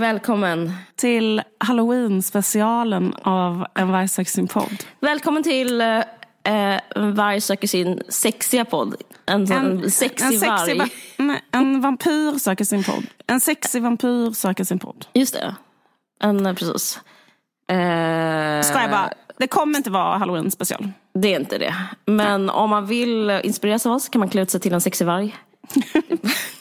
välkommen. Till halloween-specialen av En varg söker sin podd. Välkommen till eh, En varg söker sin sexiga podd. En, en, en sexig en varg. Va nej, en vampyr söker sin podd. En sexig vampyr söker sin podd. Just det. En, eh, precis. Eh, Ska jag bara, det kommer inte vara halloween-special. Det är inte det. Men nej. om man vill inspireras av oss kan man klä ut sig till en sexig varg.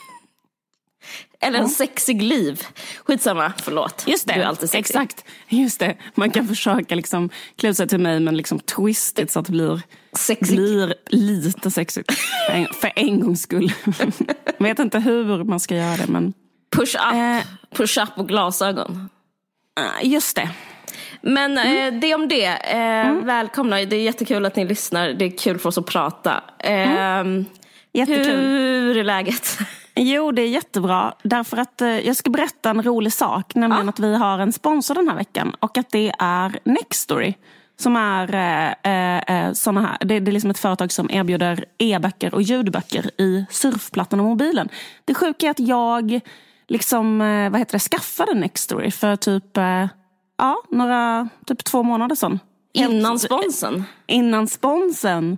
Eller en sexig liv. Skitsamma, förlåt. Just det, du är alltid sexig. exakt. Just det. Man kan försöka liksom klä sig till mig men liksom twistigt så att det blir, blir lite sexigt. För en gångs skull. Vet inte hur man ska göra det men... Push up, eh, push up och glasögon. Just det. Men mm. eh, det om det. Eh, mm. Välkomna, det är jättekul att ni lyssnar. Det är kul för oss att prata. Eh, mm. Jättekul. Hur är läget? Jo, det är jättebra. Därför att eh, jag ska berätta en rolig sak. Nämligen ja. att vi har en sponsor den här veckan. Och att det är Nextory. Som är eh, eh, såna här. Det, det, är liksom ett företag som erbjuder e-böcker och ljudböcker i surfplattan och mobilen. Det sjuka är att jag liksom, eh, vad heter det, skaffade Nextory för typ, eh, ja, några, typ två månader sedan. Innan sponsen? Innan sponsen.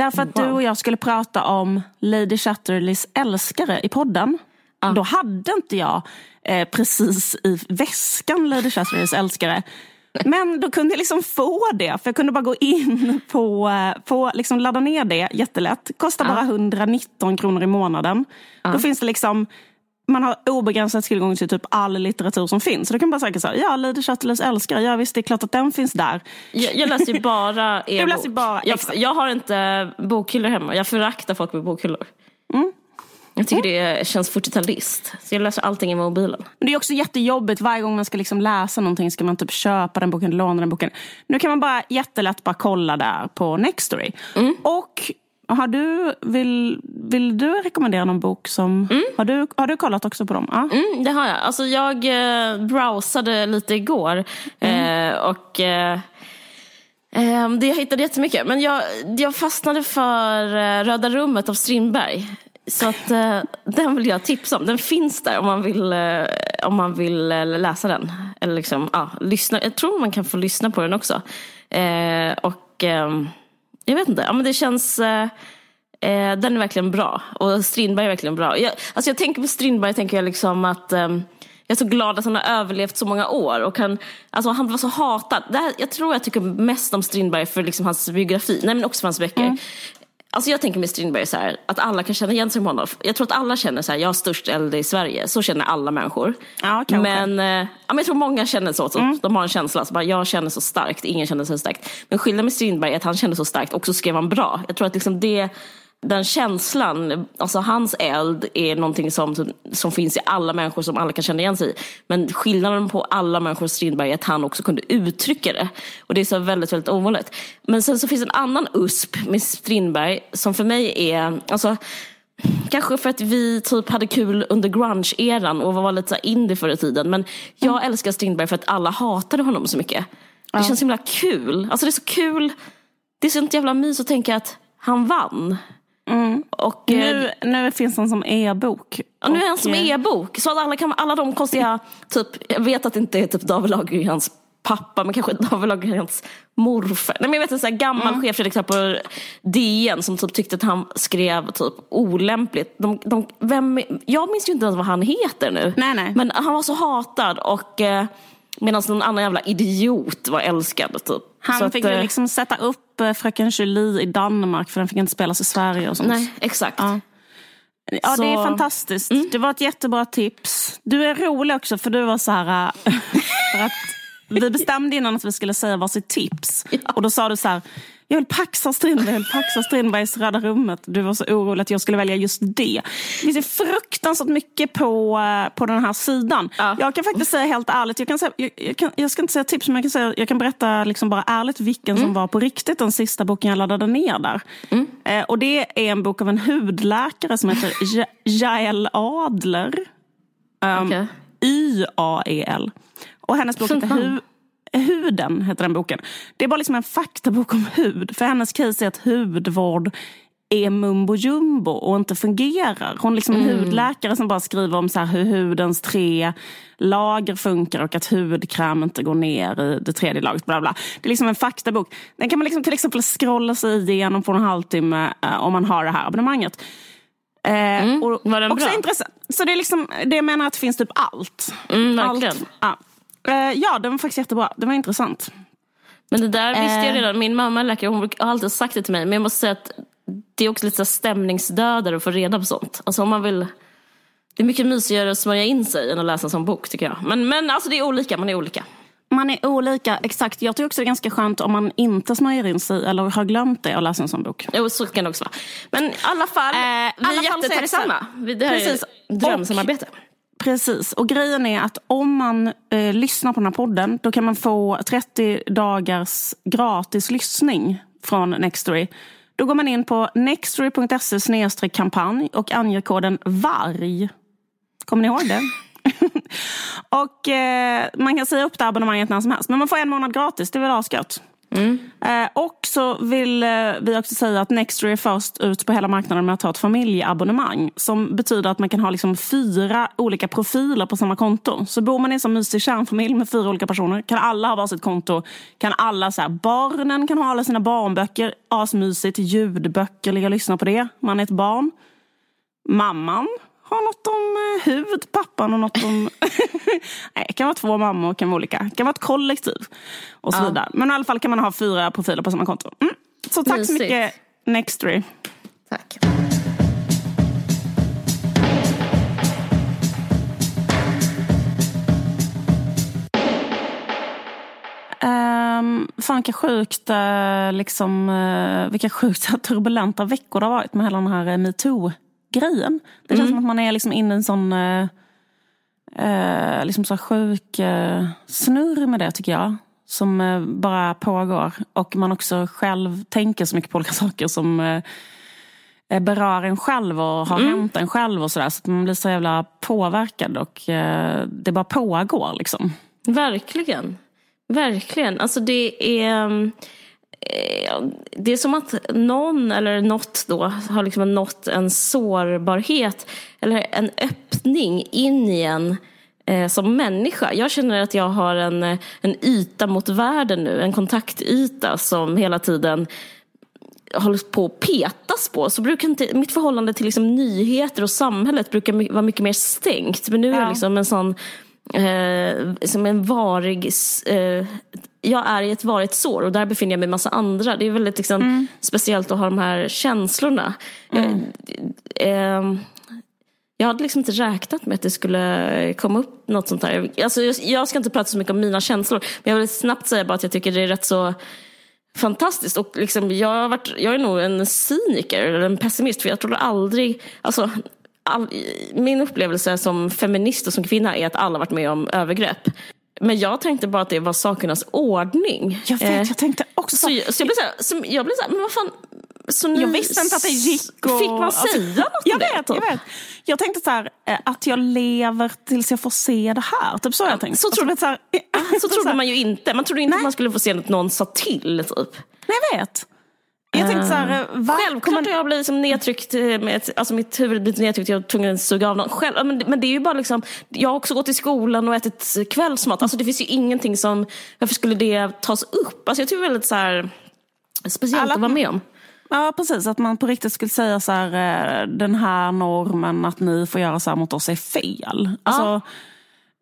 Därför att wow. du och jag skulle prata om Lady Chatterleys älskare i podden. Ah. Då hade inte jag eh, precis i väskan Lady Chatterleys älskare. Men då kunde jag liksom få det, för jag kunde bara gå in på, eh, på liksom ladda ner det jättelätt. Kostar ah. bara 119 kronor i månaden. Ah. Då finns det liksom man har obegränsad tillgång till typ all litteratur som finns. Så då kan bara säga så här, ja, Lady Chatterleys älskare, ja visst det är klart att den finns där. Jag, jag läser ju bara e-bok. läser bara, jag, jag, har inte bokhyllor hemma, jag föraktar folk med bokhyllor. Mm. Jag tycker mm. det känns 40-talist. Så jag läser allting i mobilen. Men det är också jättejobbigt. Varje gång man ska liksom läsa någonting ska man typ köpa den boken, låna den boken. Nu kan man bara jättelätt bara kolla där på Nextory. Mm. Och har du, vill, vill du rekommendera någon bok som... Mm. Har, du, har du kollat också på dem? Ja. Mm, det har jag. Alltså jag eh, browsade lite igår. Mm. Eh, och... Eh, eh det jag hittade jättemycket. Men jag, jag fastnade för eh, Röda rummet av Strindberg. Så att, eh, den vill jag tipsa om. Den finns där om man vill, eh, om man vill eh, läsa den. Eller liksom, ja, lyssna. Jag tror man kan få lyssna på den också. Eh, och ehm, jag vet inte, ja, men det känns... Eh, eh, den är verkligen bra. Och Strindberg är verkligen bra. Jag, alltså jag tänker på Strindberg, tänker jag liksom att eh, jag är så glad att han har överlevt så många år. Och han, alltså han var så hatad. Det här, jag tror jag tycker mest om Strindberg för liksom hans biografi, nej men också för hans böcker. Mm. Alltså jag tänker med Strindberg så här, att alla kan känna igen sig på honom. Jag tror att alla känner så här, jag har störst eld i Sverige. Så känner alla människor. Ja, men, eh, ja, men jag tror många känner så. så mm. De har en känsla, så bara, jag känner så starkt, ingen känner så starkt. Men skillnaden med Strindberg är att han kände så starkt och så skrev han bra. Jag tror att liksom det den känslan, alltså hans eld är någonting som, som finns i alla människor som alla kan känna igen sig i. Men skillnaden på alla människor och Strindberg är att han också kunde uttrycka det. Och det är så väldigt, väldigt ovanligt. Men sen så finns en annan USP med Strindberg som för mig är, alltså Kanske för att vi typ hade kul under grunge-eran och var lite så indie förr i tiden. Men jag mm. älskar Strindberg för att alla hatade honom så mycket. Det ja. känns så himla kul. Alltså det är så kul. Det är sånt jävla mys att tänka att han vann. Mm. Och, nu, eh, nu finns han som e-bok. Ja, nu är han som eh, e-bok. Så att alla, kan, alla de konstiga, typ, jag vet att det inte är typ David Lagercrantz pappa, men kanske David Lagercrantz morfar. Nej, men jag vet en sån här gammal mm. chefredaktör på DN som typ tyckte att han skrev typ olämpligt. De, de, vem, jag minns ju inte ens vad han heter nu. Nej, nej. Men han var så hatad och eh, Medan någon annan jävla idiot var älskad. Typ. Han fick att, eh, liksom sätta upp eh, Fröken Julie i Danmark för den fick inte spelas i Sverige och sånt. Nej, exakt. Ja. Ja, så... det är fantastiskt. Mm. Det var ett jättebra tips. Du är rolig också för du var så här... Eh, för att vi bestämde innan att vi skulle säga varsitt tips. Ja. Och då sa du så här, jag vill paxa Strindberg, jag vill paxa Strindbergs Röda rummet. Du var så orolig att jag skulle välja just det. Det finns fruktansvärt mycket på, eh, på den här sidan. Ja. Jag kan faktiskt säga helt ärligt, jag, kan säga, jag, jag, kan, jag ska inte säga tips, men jag kan, säga, jag kan berätta liksom bara ärligt vilken mm. som var på riktigt den sista boken jag laddade ner där. Mm. Eh, och det är en bok av en hudläkare som heter Jael Adler. Um, okay. Y-A-E-L. Och hennes bok heter Huden heter den boken. Det är bara liksom en faktabok om hud. För hennes case är att hudvård är mumbo jumbo och inte fungerar. Hon är liksom en mm. hudläkare som bara skriver om så hur hudens tre lager funkar och att hudkräm inte går ner i det tredje lagret. Bla bla. Det är liksom en faktabok. Den kan man liksom till exempel scrolla sig igenom på en halvtimme eh, om man har det här abonnemanget. Eh, mm. och, Var den också bra? Intressant. Så det är liksom, det jag menar att det finns typ allt. Mm, verkligen. Allt. Ja. Eh, ja, den var faktiskt jättebra. Det var intressant. Men det där visste jag eh. redan. Min mamma är läkare hon har alltid sagt det till mig. Men jag måste säga att det är också lite stämningsdödare att få reda på sånt. Alltså om man vill... Det är mycket mysigare att smörja in sig än att läsa en sån bok tycker jag. Men, men alltså det är olika, man är olika. Man är olika, exakt. Jag tycker också det är ganska skönt om man inte smörjer in sig eller har glömt det att läsa en sån bok. Jo, så kan det också vara. Men i alla fall, eh, vi är jättetacksamma. Det här Precis. är drömsamarbete. Precis, och grejen är att om man eh, lyssnar på den här podden då kan man få 30 dagars gratis lyssning från Nextory. Då går man in på nextory.se kampanj och anger koden VARG. Kommer ni ihåg det? och eh, Man kan säga upp det abonnemanget när som helst. Men man får en månad gratis, det är väl asgött. Mm. Eh, och så vill eh, vi också säga att Nextory är först ut på hela marknaden med att ha ett familjeabonnemang. Som betyder att man kan ha liksom fyra olika profiler på samma konto. Så bor man i en sån mysig kärnfamilj med fyra olika personer kan alla ha varsitt konto. Kan alla så här, barnen kan ha alla sina barnböcker, asmysigt, ljudböcker, ligga och lyssna på det. Man är ett barn. Mamman har något om eh, hud, pappan och något om... Nej, det kan vara två mammor, kan vara olika. Det kan vara ett kollektiv. Och så ja. vidare. Men i alla fall kan man ha fyra profiler på samma konto. Mm. Så tack Mysigt. så mycket Nextory. Tack. Um, fan vilka sjukt, uh, liksom, uh, vilka sjukt turbulenta veckor det har varit med hela den här metoo grejen. Det känns mm. som att man är liksom inne i en sån eh, eh, liksom så sjuk eh, snurr med det tycker jag. Som eh, bara pågår. Och man också själv tänker så mycket på olika saker som eh, eh berör en själv och har mm. hänt en själv och sådär. Så att man blir så jävla påverkad och eh, det bara pågår liksom. Verkligen. Verkligen. Alltså det är... Eh, det är som att någon eller något då har liksom nått en sårbarhet eller en öppning in i en eh, som människa. Jag känner att jag har en, en yta mot världen nu, en kontaktyta som hela tiden håller på att petas på. Så brukar inte, mitt förhållande till liksom nyheter och samhället brukar vara mycket mer stängt. Men nu är jag liksom en sån eh, som en varig eh, jag är i ett varigt sår och där befinner jag mig med massa andra. Det är väldigt liksom, mm. speciellt att ha de här känslorna. Mm. Jag, eh, jag hade liksom inte räknat med att det skulle komma upp något sånt här. Alltså, jag, ska inte prata så mycket om mina känslor, men jag vill snabbt säga bara att jag tycker det är rätt så fantastiskt. Och liksom, jag, har varit, jag är nog en cyniker, eller en pessimist, för jag tror aldrig... Alltså, all, min upplevelse som feminist och som kvinna är att alla varit med om övergrepp. Men jag tänkte bara att det var sakernas ordning. Jag vet, eh, jag tänkte också så. Så, så jag blev så här, så, jag blev så här, men vad fan. Så ni, jag visste inte att det gick. Och, fick man alltså, säga alltså, något jag vet, det? Jag vet. Jag tänkte så här, eh, att jag lever tills jag får se det här. Typ så jag tänkte. Så, trodde, så, här, så trodde man ju inte. Man trodde inte Nej. att man skulle få se att någon sa till. Typ. Nej, jag vet. Jag tänkte så här, uh, Självklart har jag blivit liksom nedtryckt, eh, med alltså mitt huvud blivit nedtryckt, jag var tvungen att suga av någon. Själv, men, men det är ju bara liksom, jag har också gått i skolan och ätit kvällsmat. Alltså det finns ju ingenting som, varför skulle det tas upp? Alltså jag tycker det är väldigt så här, speciellt Alla, att vara med om. Ja precis, att man på riktigt skulle säga så här, eh, den här normen att ni får göra så här mot oss är fel. Alltså, ja.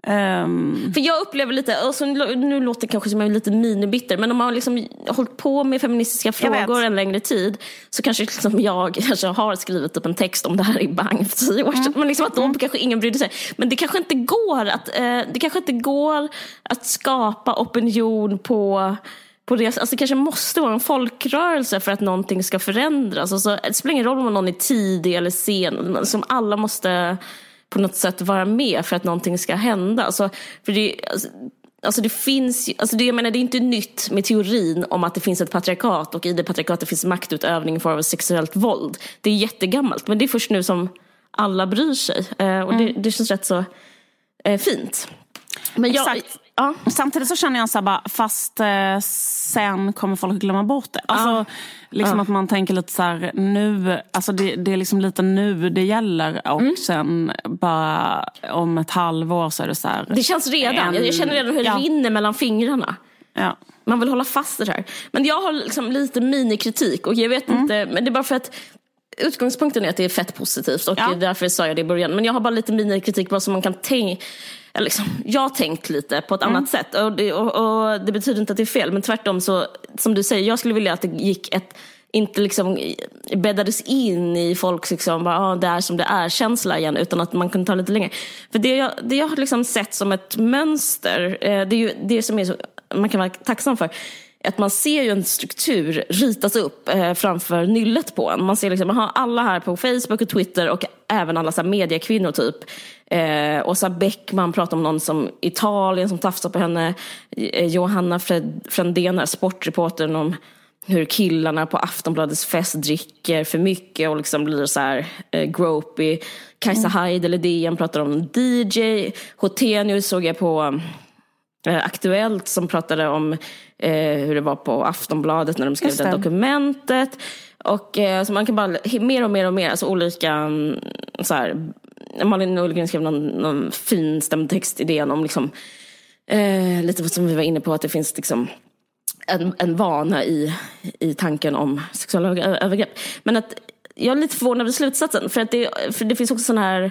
Um... För jag upplever lite, alltså, nu låter det kanske som jag är lite minibitter, men om man har liksom hållit på med feministiska frågor en längre tid så kanske liksom jag kanske har skrivit upp en text om det här i Bang för tio år sedan. Mm. Men liksom att då mm. kanske ingen brydde sig. Men det kanske inte går att, eh, det kanske inte går att skapa opinion på på det, alltså det kanske måste vara en folkrörelse för att någonting ska förändras. Alltså, det spelar ingen roll om någon är tidig eller sen, som alla måste på något sätt vara med för att någonting ska hända. Alltså, för det, alltså, alltså det finns alltså det, jag menar, det är inte nytt med teorin om att det finns ett patriarkat och i det patriarkatet finns maktutövning i form av sexuellt våld. Det är jättegammalt men det är först nu som alla bryr sig. Eh, och mm. det, det känns rätt så eh, fint. Men jag, ja. Samtidigt så känner jag så här bara, fast eh, sen kommer folk glömma bort det. Alltså, ja. liksom ja. att man tänker lite så här, nu, alltså det, det är liksom lite nu det gäller och mm. sen bara om ett halvår så är det så här. Det känns redan, en, jag känner redan hur det rinner mellan fingrarna. Ja. Man vill hålla fast i det här. Men jag har liksom lite minikritik och jag vet mm. inte, men det är bara för att utgångspunkten är att det är fett positivt och ja. därför sa jag det i början. Men jag har bara lite minikritik vad som man kan tänka Liksom, jag har tänkt lite på ett mm. annat sätt och det, och, och det, betyder inte att det är fel men tvärtom så som du säger, jag skulle vilja att det gick ett inte liksom bäddades in i folks liksom, bara, ah, det är som det är känsla igen utan att man kunde ta lite längre. För det jag, det jag har liksom sett som ett mönster, eh, det är ju det som är så, man kan vara tacksam för, att man ser ju en struktur ritas upp eh, framför nyllet på en. Man ser liksom, aha, alla här på Facebook och Twitter och även alla så här, mediekvinnor typ. Eh, Åsa Bäckman pratar om någon som Italien som tafsar på henne. Eh, Johanna Fred, Frändén, sportreportern om hur killarna på Aftonbladets fest dricker för mycket och liksom blir så här eh, gropey. Kajsa mm. Haid eller DN pratar om DJ. Hotenius såg jag på eh, Aktuellt som pratade om eh, hur det var på Aftonbladet när de skrev det. dokumentet. Och eh, så man kan bara, mer och mer och mer, alltså olika, mm, så här, Malin Ullgren skrev någon, någon finstämd textidén om liksom, eh, lite som vi var inne på, att det finns liksom en, en vana i, i tanken om sexuella övergrepp. Men att jag är lite förvånad över slutsatsen, för, att det, för det finns också sådana här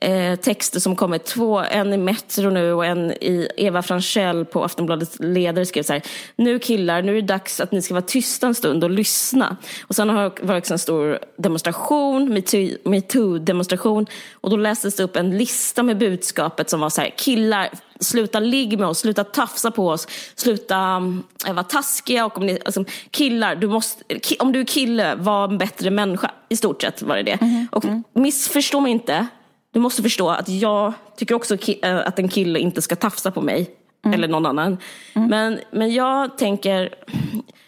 eh, texter som kommit. Två, en i Metro nu och en i Eva Franchell på Aftonbladets ledare skrev så här. Nu killar, nu är det dags att ni ska vara tysta en stund och lyssna. Och sen har det varit en stor demonstration, metoo-demonstration. Och då lästes det upp en lista med budskapet som var så här. Killar, sluta ligga med oss, sluta tafsa på oss, sluta äh, vara taskiga. Och om ni, alltså, killar, du måste, om du är kille, var en bättre människa. I stort sett var det det. Mm. Och missförstå mig inte, du måste förstå att jag tycker också äh, att en kille inte ska tafsa på mig. Mm. Eller någon annan. Mm. Men, men jag tänker,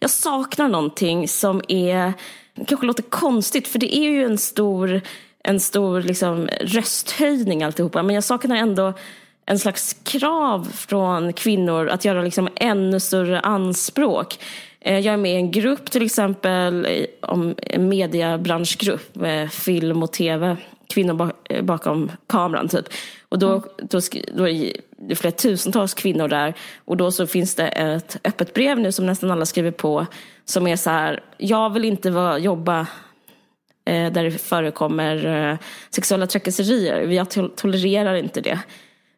jag saknar någonting som är, kanske låter konstigt, för det är ju en stor, en stor liksom, rösthöjning alltihopa. Men jag saknar ändå en slags krav från kvinnor att göra liksom ännu större anspråk. Eh, jag är med i en grupp till exempel, om en mediebranschgrupp med film och tv, kvinnor eh, bakom kameran typ. Och då, mm. då, då är det flera tusentals kvinnor där och då så finns det ett öppet brev nu som nästan alla skriver på som är så här, jag vill inte vara, jobba eh, där det förekommer eh, sexuella trakasserier, jag tolererar inte det.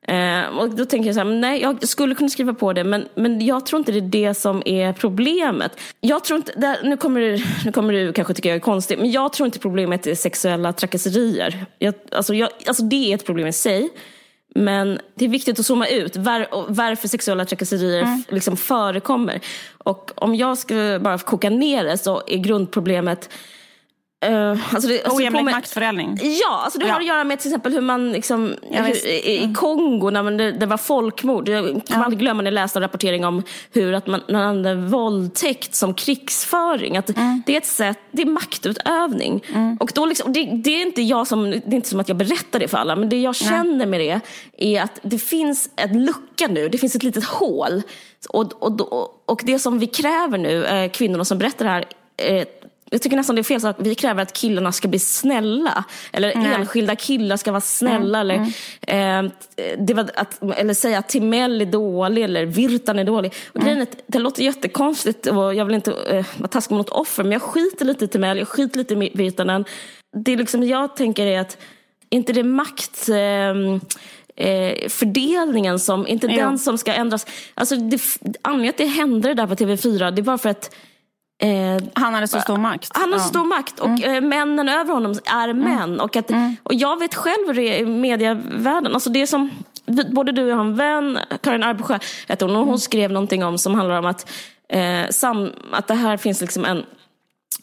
Eh, och då tänker jag så här, nej jag skulle kunna skriva på det men, men jag tror inte det är det som är problemet. Jag tror inte, där, nu, kommer du, nu kommer du kanske tycka jag är konstig, men jag tror inte problemet är sexuella trakasserier. Jag, alltså, jag, alltså det är ett problem i sig. Men det är viktigt att zooma ut var, varför sexuella trakasserier mm. liksom förekommer. Och om jag ska bara koka ner det så är grundproblemet Uh, alltså det, alltså Ojämlik maktfördelning? Ja, alltså det ja. har att göra med till exempel hur man liksom, ja, hur, i, i Kongo när man, det, det, var folkmord. Jag kan ja. aldrig glömma när jag läste en rapportering om hur att man, man använde våldtäkt som krigsföring. Att mm. Det är ett sätt, det är maktutövning. Mm. Och då liksom, det, det, är inte jag som, det är inte som att jag berättar det för alla, men det jag känner med det är att det finns en lucka nu, det finns ett litet hål. Och, och, och, och det som vi kräver nu, eh, kvinnorna som berättar det här, eh, jag tycker nästan det är fel sak. Vi kräver att killarna ska bli snälla. Eller Nej. enskilda killar ska vara snälla. Mm. Eller, mm. eh, det var att, eller säga att Timell är dålig eller Virtan är dålig. Och mm. grejen det låter jättekonstigt och jag vill inte eh, vara taskig mot offer. Men jag skiter lite i Timell, jag skiter lite i Virtanen. Det liksom jag tänker är att inte det makt... Eh, eh, fördelningen som, inte ja. den som ska ändras. Alltså det, anledningen att det hände det där på TV4, det var för att Eh, han hade så stor makt. Han har så stor makt och mm. eh, männen över honom är mm. män. Och, att, mm. och jag vet själv i medievärlden, alltså det som, både du och jag har en vän, Karin Arbesjö hon, och hon mm. skrev någonting om som handlar om att, eh, sam, att det här finns liksom en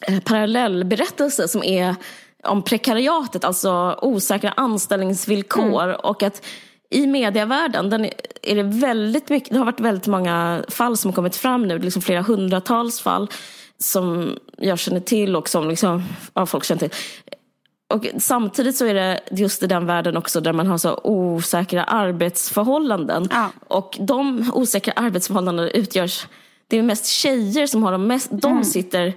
eh, parallell berättelse som är om prekariatet, alltså osäkra anställningsvillkor. Mm. Och att i medievärlden den är det väldigt mycket, det har varit väldigt många fall som har kommit fram nu, liksom flera hundratals fall som jag känner till och som liksom, ja, folk känner till. och samtidigt så är det just i den världen också där man har så osäkra arbetsförhållanden. Ja. Och de osäkra arbetsförhållandena utgörs, det är mest tjejer som har de mest, de mm. sitter Eh,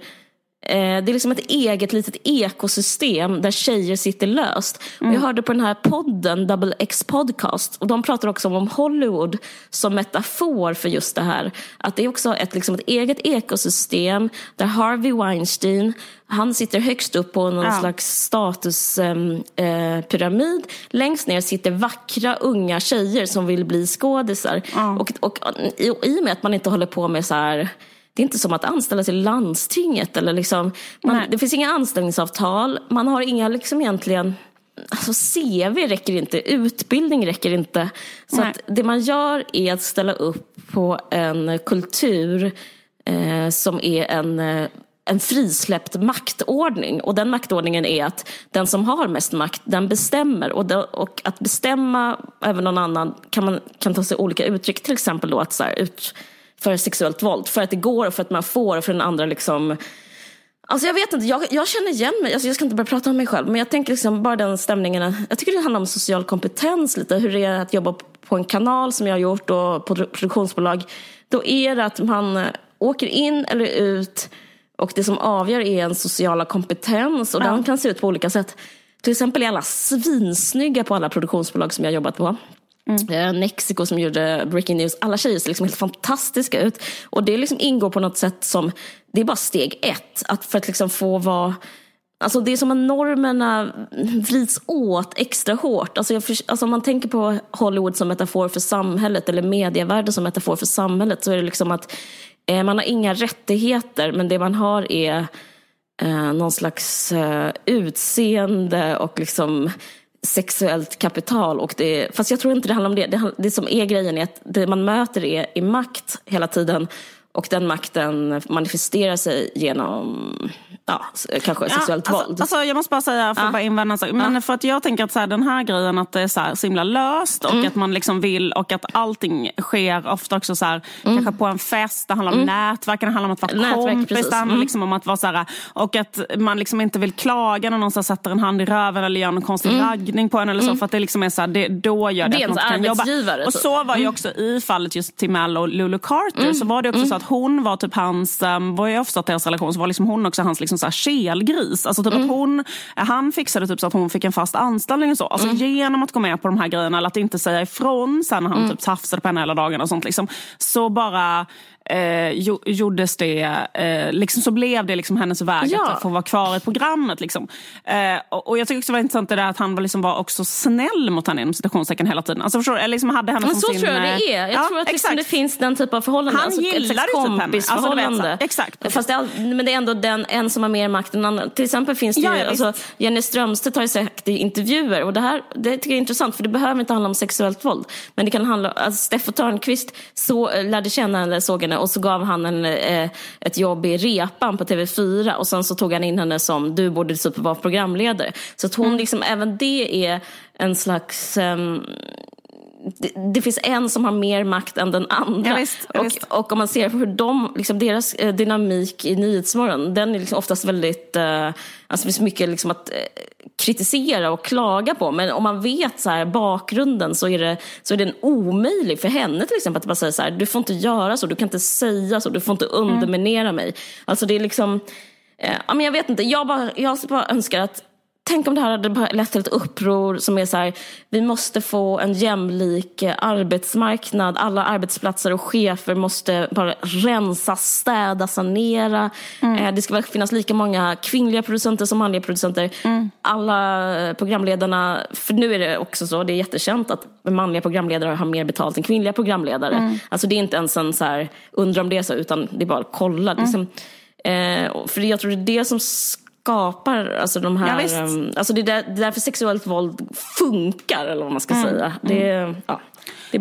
det är liksom ett eget litet ekosystem där tjejer sitter löst. Mm. jag hörde på den här podden, Double X podcast, och de pratar också om Hollywood som metafor för just det här. Att det är också ett, liksom ett eget ekosystem där Harvey Weinstein, han sitter högst upp på någon ja. slags statuspyramid. Eh, Längst ner sitter vackra unga tjejer som vill bli skådisar. Ja. Och, och, och, i, och med att man inte håller på med så här det är inte som att anställa sig i landstinget. Eller liksom, man, det finns inga anställningsavtal. Man har inga liksom egentligen... Alltså CV räcker inte, utbildning räcker inte. Så det man gör är att ställa upp på en kultur eh, som är en, eh, en frisläppt maktordning. Och den maktordningen är att den som har mest makt, den bestämmer. Och, det, och att bestämma över någon annan kan, man, kan ta sig olika uttryck. Till exempel då att så här, ut, för sexuellt våld. För att det går och för att man får och för den andra liksom Alltså jag vet inte, jag, jag känner igen mig. Alltså jag ska inte börja prata om mig själv. Men jag tänker liksom bara den stämningen. Jag tycker det handlar om social kompetens lite. Hur det är att jobba på en kanal som jag har gjort och på produktionsbolag. Då är det att man åker in eller ut. Och det som avgör är en sociala kompetens. Och ja. den kan se ut på olika sätt. Till exempel är alla svinsnygga på alla produktionsbolag som jag har jobbat på. Mm. Eh, Nexiko som gjorde Breaking News. Alla tjejer ser liksom helt fantastiska ut. Och det liksom ingår på något sätt som, det är bara steg ett. Att för att liksom få vara Alltså det är som att normerna vrids åt extra hårt. Alltså, jag, alltså om man tänker på Hollywood som metafor för samhället eller medievärlden som metafor för samhället så är det liksom att eh, man har inga rättigheter men det man har är eh, någon slags eh, utseende och liksom sexuellt kapital. Och det, fast jag tror inte det handlar om det. Det, det som är grejen är att det man möter är, är makt hela tiden. Och den makten manifesterar sig genom ja, kanske sexuellt alltså, våld. Alltså, jag måste bara säga, för ja. bara invända en sak. Men ja. för att jag tänker att så här, den här grejen att det är så, här, så himla löst och mm. att man liksom vill och att allting sker ofta också så här, mm. kanske på en fest. Det handlar om mm. nätverk, det handlar om att vara nätverk, kompis, det handlar mm. liksom om att vara så här, och att man liksom inte vill klaga när någon så sätter en hand i röven eller gör någon konstig mm. raggning på en eller så. Mm. För att det liksom är så det, då gör det, det att man kan jobba. Och typ. så var ju också i fallet just Timell och Lulu Carter så var det också så att hon var typ hans, um, vad jag förstått deras relation så var liksom hon också hans liksom så här kelgris. Alltså typ mm. att hon, han fixade typ så att hon fick en fast anställning och så. Alltså mm. genom att gå med på de här grejerna eller att inte säga ifrån sen när han mm. typ tafsade på henne hela dagen och sånt liksom. Så bara eh, gjordes det, eh, liksom så blev det liksom hennes väg ja. att få vara kvar i programmet. Liksom. Eh, och, och, jag tycker också det var intressant det där att han var, liksom var också snäll mot henne inom citationstecken hela tiden. Alltså, förstår, liksom hade henne Men som så sin, tror jag det eh, är. Jag ja, tror att liksom det finns den typen av förhållande. Han alltså, gillar typ kompisförhållande. Alltså, exakt. Fast det är, men det är ändå den, en som har mer makt än annan. Till exempel finns det ja, ju, alltså, Jenny Strömstedt har ju sagt i intervjuer, och det här det tycker jag är intressant för det behöver inte handla om sexuellt våld. Men det kan handla om, alltså, Steffo Törnqvist så, lärde känna henne, såg henne och så gav han en en, eh, ett jobb i Repan på TV4 och sen så tog han in henne som du borde typ vara programledare. Så att hon mm. liksom, även det är en slags um, det, det, finns en som har mer makt än den andra. Ja, visst, ja, visst. Och, och, om man ser på hur de, liksom deras eh, dynamik i Nyhetsmorgon, den är liksom oftast väldigt, eh, alltså det finns mycket liksom att eh, kritisera och klaga på. Men om man vet så här, bakgrunden så är, det, så är den omöjlig för henne till exempel att bara säga så här, du får inte göra så, du kan inte säga så, du får inte underminera mm. mig. Alltså det är liksom, eh, ja, men jag vet inte, jag bara, jag bara önskar att Tänk om det här hade lett till ett uppror som är så här, vi måste få en jämlik eh, arbetsmarknad. Alla arbetsplatser och chefer måste bara rensa, städa, sanera. Mm. Eh, det ska finnas lika många kvinnliga producenter som manliga producenter. Mm. Alla eh, programledarna, för nu är det också så, det är jättekänt att manliga programledare har mer betalt än kvinnliga programledare. Mm. Alltså det är inte ens en så här, undra om det är så, utan det är bara kolla. Mm. Liksom, för jag tror det är det som skapar alltså de här... Ja, alltså det är, där, därför sexuellt våld funkar, eller vad man ska mm. säga. Det, mm. ja.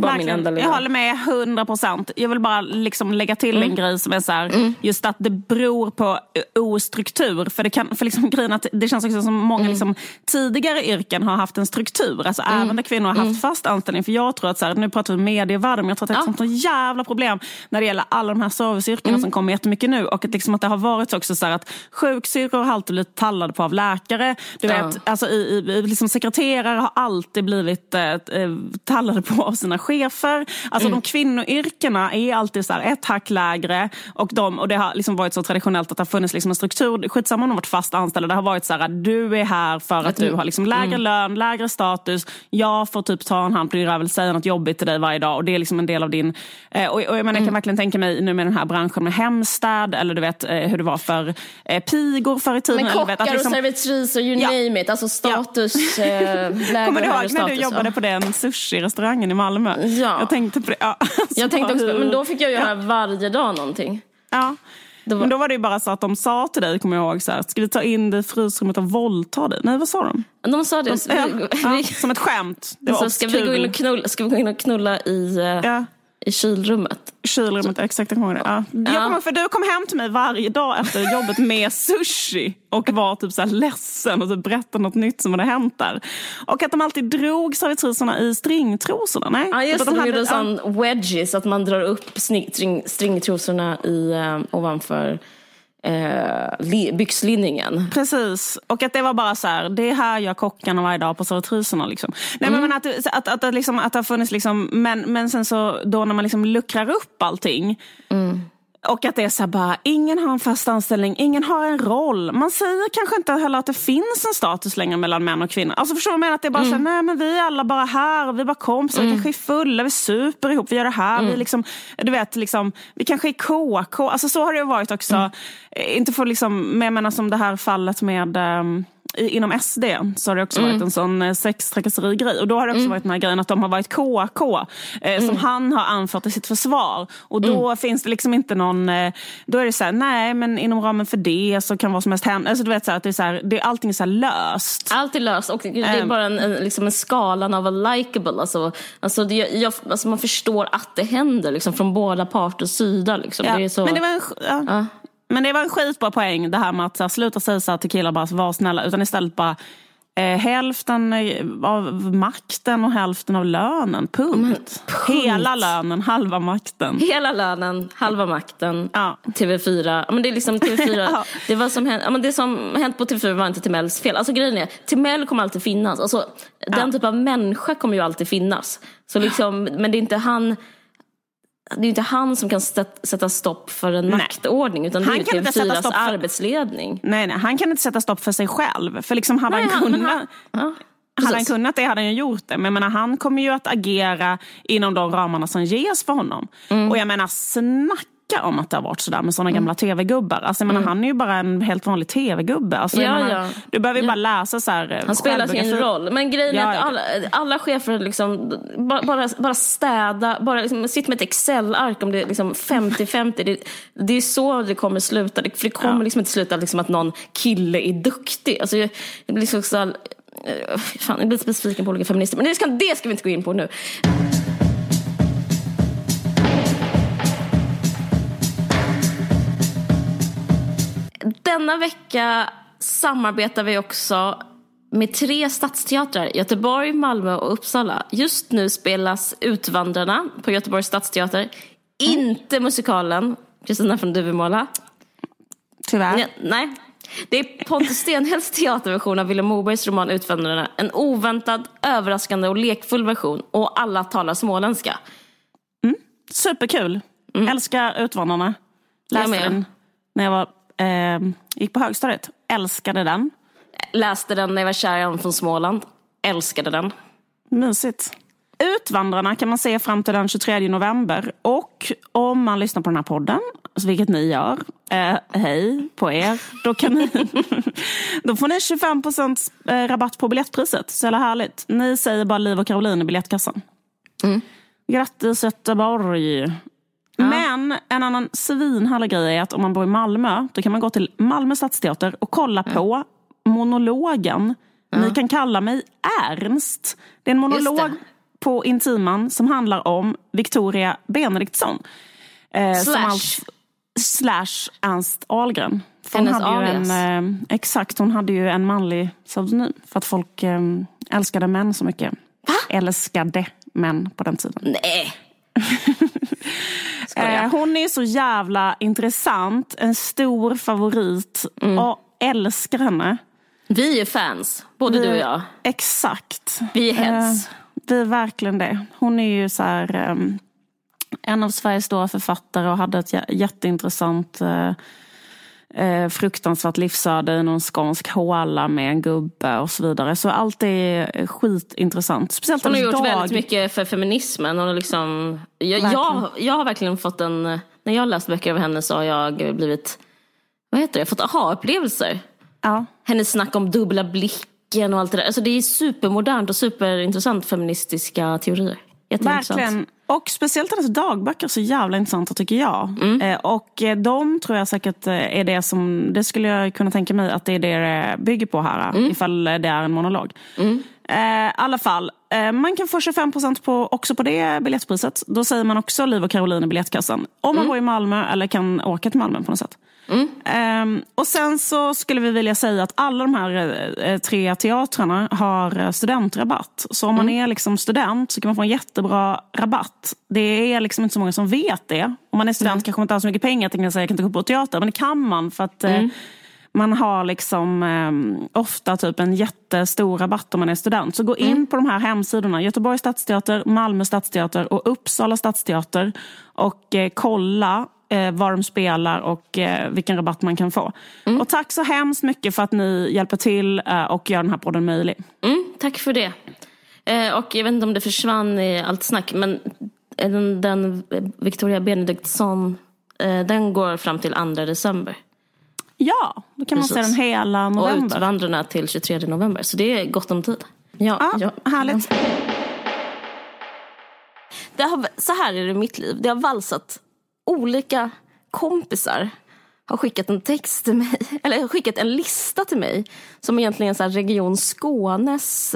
Det är bara min enda Jag håller med 100 procent. Jag vill bara liksom lägga till mm. en grej som är så här, mm. just att det beror på ostruktur. För det, kan, för liksom grejen att det känns också som många mm. liksom, tidigare yrken har haft en struktur. Alltså mm. även där kvinnor har haft mm. fast anställning. För jag tror att, så här, nu pratar vi medievärlden, men jag tror att det är ett sånt jävla problem när det gäller alla de här serviceyrkena mm. som kommer jättemycket nu. Och att, liksom, att det har varit också så här att sjuksyrror har alltid blivit tallade på av läkare. Du vet, ja. alltså, i, i, liksom sekreterare har alltid blivit eh, eh, tallade på av sina chefer. Alltså mm. de kvinnoyrkena är alltid så här, ett hack lägre och, de, och det har liksom varit så traditionellt att det har funnits liksom en struktur. Skitsamma om de har varit fast anställda. Det har varit så här, du är här för att du har liksom lägre mm. lön, lägre status. Jag får typ ta en hand på din röv, säga något jobbigt till dig varje dag och det är liksom en del av din... Eh, och, och jag, menar, jag kan mm. verkligen tänka mig nu med den här branschen med hemstäd eller du vet eh, hur det var för eh, pigor förr i tiden. Men kockar vet, liksom, och servitris och you ja. name it, alltså status, ja. eh, Kommer du ihåg när du jobbade på den sushi-restaurangen i Malmö? Ja. Jag tänkte på det. Ja, jag tänkte också, men då fick jag göra ja. varje dag någonting. Ja. Var... Men då var det ju bara så att de sa till dig, kommer jag ihåg, så här, ska vi ta in dig i frysrummet och våldta dig? Nej, vad sa de? De sa det. De, ja, ja, som ett skämt. Det var ska, vi gå in och knulla, ska vi gå in och knulla i... Uh i kylrummet. Kylrummet, exakt. Jag kommer ja. ja. Jag kommer, för du kom hem till mig varje dag efter jobbet med sushi och var typ så här ledsen och typ berättade något nytt som hade hänt där. Och att de alltid drog servitriserna i stringtrosorna. Nej? Ja, just det. De, de gjorde en sån wedges, att man drar upp string, stringtrosorna i, uh, ovanför eh, byxlinningen. Precis, och att det var bara så här, det här gör kockarna varje dag på servitriserna. Liksom. Nej, mm. men att, att, att, att, liksom, att det har funnits, liksom, men, men sen så då när man liksom luckrar upp allting mm. Och att det är så här bara, ingen har en fast anställning, ingen har en roll. Man säger kanske inte heller att det finns en status längre mellan män och kvinnor. Alltså förstår du vad jag menar? Att det är bara mm. så här, nej men vi är alla bara här, vi är bara kompisar, mm. vi kanske är fulla, vi super ihop, vi gör det här. Mm. Vi, liksom, du vet, liksom, vi kanske är KK. Alltså så har det varit också. Mm. Inte för liksom, men jag menar som det här fallet med um, inom SD så har det också mm. varit en sån eh, sextrakasseri-grej. Och då har det också mm. varit den här grejen att de har varit KK eh, mm. som han har anfört i sitt försvar. Och då mm. finns det liksom inte någon, eh, då är det så här, nej men inom ramen för det så kan vad som helst hända. Alltså, du vet, så här, att det är så här, det, allting är så löst. Allt är löst och det är ehm. bara en, en, liksom en skalan av likable. Alltså, alltså, det, jag, alltså man förstår att det händer liksom, från båda parters sida. Liksom. Ja. Det är så, men det var en, ja. Ja. Men det var en skitbra poäng det här med att här, sluta säga så här till killar bara var snälla utan istället bara eh, hälften av makten och hälften av lönen. Punkt. Men, punkt. Hela lönen, halva makten. Hela lönen, halva makten. Ja. TV4. Men det är liksom TV4. ja. Det, var som hänt, men det som hänt på TV4 var inte Timells fel. Alltså grejen är, Timell kommer alltid finnas. Alltså, ja. Den typ av människa kommer ju alltid finnas. Så liksom, men det är inte han det är inte han som kan sätta stopp för en nej. maktordning utan det är TV4s för... arbetsledning. Nej, nej, han kan inte sätta stopp för sig själv. För liksom hade nej, han kunnat... Han, ja, hade han kunnat det hade han ju gjort det. Men jag menar, han kommer ju att agera inom de ramarna som ges för honom. Mm. Och jag menar, snacka snacka om att det har varit sådär med sådana mm. gamla tv-gubbar. Alltså, jag menar, mm. Han är ju bara en helt vanlig tv-gubbe. Alltså, ja, menar, ja. Du behöver ju bara läsa så här, Han spelar sin roll. Men grejen är att alla, alla chefer liksom, bara, bara, bara städa, bara liksom, sitt med ett Excel-ark om det är liksom 50-50. Det, det, är så det kommer sluta. För det kommer liksom inte sluta liksom att någon kille är duktig. Alltså, jag, jag blir så, så fan, jag blir lite besviken på olika feminister. Men det ska, det ska vi inte gå in på nu. Denna vecka samarbetar vi också med tre stadsteatrar, Göteborg, Malmö och Uppsala. Just nu spelas Utvandrarna på Göteborgs stadsteater. Mm. Inte musikalen Kristina från Duvemåla. Tyvärr. Ja, nej. Det är Pontus Stenhälls teaterversion av Vilhelm Mobergs roman Utvandrarna. En oväntad, överraskande och lekfull version. Och alla talar småländska. Mm. Superkul. Mm. Älskar Utvandrarna. Läste den när jag var eh, gick på högstadiet. Älskade den. Läste den när jag var kär i honom från Småland. Älskade den. Mysigt. Utvandrarna kan man se fram till den 23 november. Och om man lyssnar på den här podden, vilket ni gör, eh, hej på er. Då, kan ni, då får ni 25 eh, rabatt på biljettpriset. Så jävla härligt. Ni säger bara Liv och Caroline i biljettkassan. Mm. Grattis Göteborg! Men en annan svinhärlig grej är att om man bor i Malmö, då kan man gå till Malmö stadsteater och kolla ja. på monologen ja. Ni kan kalla mig Ernst. Det är en monolog på Intiman som handlar om Victoria Benediktsson. Eh, slash. All, slash Ernst Ahlgren. Hon hade ju en, eh, exakt, hon hade ju en manlig pseudonym för att folk eh, älskade män så mycket. Va? Älskade män på den tiden. Nej. Eh, hon är så jävla intressant, en stor favorit. Mm. Och älskar henne. Vi är fans, både vi, du och jag. Exakt. Vi är heads. Eh, vi är verkligen det. Hon är ju så här, eh, en av Sveriges stora författare och hade ett jätteintressant eh, eh, fruktansvärt livsöde i någon skånsk håla med en gubbe och så vidare. Så allt är skitintressant. Speciellt Hon har gjort dag. väldigt mycket för feminismen. Hon har liksom, jag, jag, jag, har verkligen fått en, när jag läst böcker av henne så har jag blivit, vad heter det, fått aha-upplevelser. Ja. Hennes snack om dubbla blicken och allt det där. Alltså det är supermodernt och superintressant feministiska teorier. Verkligen. Och speciellt hennes dagböcker är så jävla intressanta tycker jag. Mm. Eh, och eh, de tror jag säkert eh, är det som, det skulle jag kunna tänka mig att det är det det bygger på här. Mm. Ifall det är en monolog. Mm. I alla fall, man kan få 25% på, också på det biljettpriset. Då säger man också Liv och Caroline i biljettkassan. Om man mm. bor i Malmö eller kan åka till Malmö på något sätt. Mm. Um, och sen så skulle vi vilja säga att alla de här eh, tre teatrarna har eh, studentrabatt. Så om man mm. är liksom student så kan man få en jättebra rabatt. Det är liksom inte så många som vet det. Om man är student kanske man inte har så mycket pengar att säga jag kan inte gå på teater. Men det kan man för att eh, mm. Man har liksom eh, ofta typ en jättestor rabatt om man är student. Så gå in mm. på de här hemsidorna, Göteborgs stadsteater, Malmö stadsteater och Uppsala stadsteater och eh, kolla eh, vad de spelar och eh, vilken rabatt man kan få. Mm. Och tack så hemskt mycket för att ni hjälper till eh, och gör den här podden möjlig. Mm, tack för det. Eh, och jag vet inte om det försvann i allt snack, men den, den Victoria Benediktsson, den går fram till 2 december. Ja, då kan Precis. man se den hela november. Och Utvandrarna till 23 november, så det är gott om tid. Ja, ja, ja. härligt. Det har, så här är det i mitt liv. Det har valsat olika kompisar har skickat en text till mig, eller skickat en lista till mig som egentligen är Region Skånes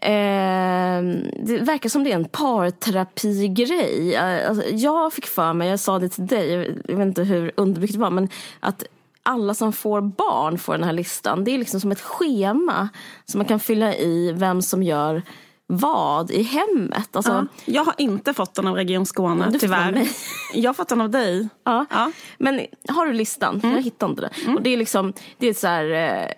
eh, det verkar som det är en parterapigrej. Alltså, jag fick för mig, jag sa det till dig, jag vet inte hur underbyggt det var, men att alla som får barn får den här listan. Det är liksom som ett schema som man kan fylla i vem som gör vad i hemmet. Alltså, ja, jag har inte fått den av Region Skåne, du tyvärr. Jag har fått den av dig. Ja. ja. Men har du listan? Mm. Jag hittar inte den. Mm. Och det är liksom, det är så här, eh,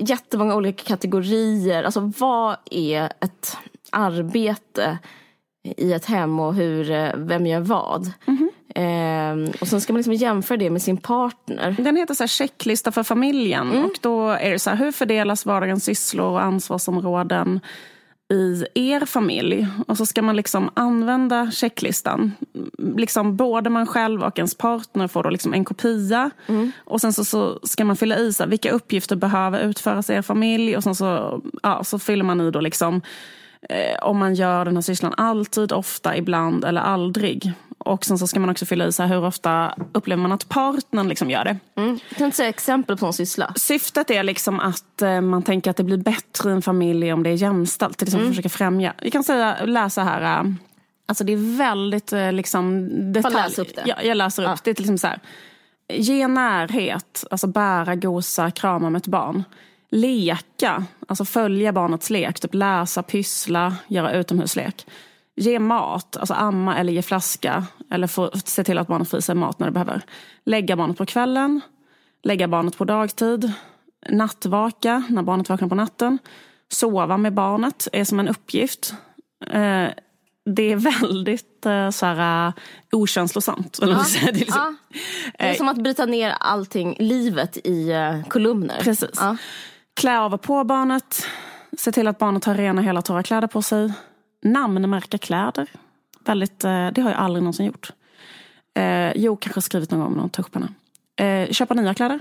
jättemånga olika kategorier. Alltså vad är ett arbete i ett hem och hur, eh, vem gör vad? Mm. Eh, och sen ska man liksom jämföra det med sin partner. Den heter så här checklista för familjen. Mm. Och då är det så här, hur fördelas vardagens sysslor och ansvarsområden? I er familj. Och så ska man liksom använda checklistan. Liksom både man själv och ens partner får då liksom en kopia. Mm. Och sen så, så ska man fylla i så här, vilka uppgifter behöver utföras i er familj. Och sen så, ja, så fyller man i då liksom eh, om man gör den här sysslan alltid, ofta, ibland eller aldrig. Och sen så ska man också fylla i så här, hur ofta upplever man att partnern liksom gör det. Mm. Kan du säga exempel på en syssla? Syftet är liksom att eh, man tänker att det blir bättre i en familj om det är jämställt. Det är liksom mm. försöka främja. Vi kan säga, läsa här. Uh, alltså det är väldigt uh, liksom detalj. Läs upp det. Ja, jag läser upp. Ja. Det är liksom så här. Ge närhet, alltså bära, gosa, krama med ett barn. Leka, alltså följa barnets lek. Typ läsa, pyssla, göra utomhuslek ge mat, alltså amma eller ge flaska. Eller få, se till att barnet får i sig mat när det behöver. Lägga barnet på kvällen. Lägga barnet på dagtid. Nattvaka när barnet vaknar på natten. Sova med barnet är som en uppgift. Eh, det är väldigt eh, så här, uh, okänslosamt. Ja, det, är liksom, ja. det är som att bryta ner allting, livet i uh, kolumner. Precis. Ja. Klä av och på barnet. Se till att barnet har rena hela torra kläder på sig namnmärka kläder. Väldigt, eh, det har jag aldrig någonsin gjort. Eh, jo, kanske skrivit någon gång med någon tuschpenna. Eh, köpa nya kläder.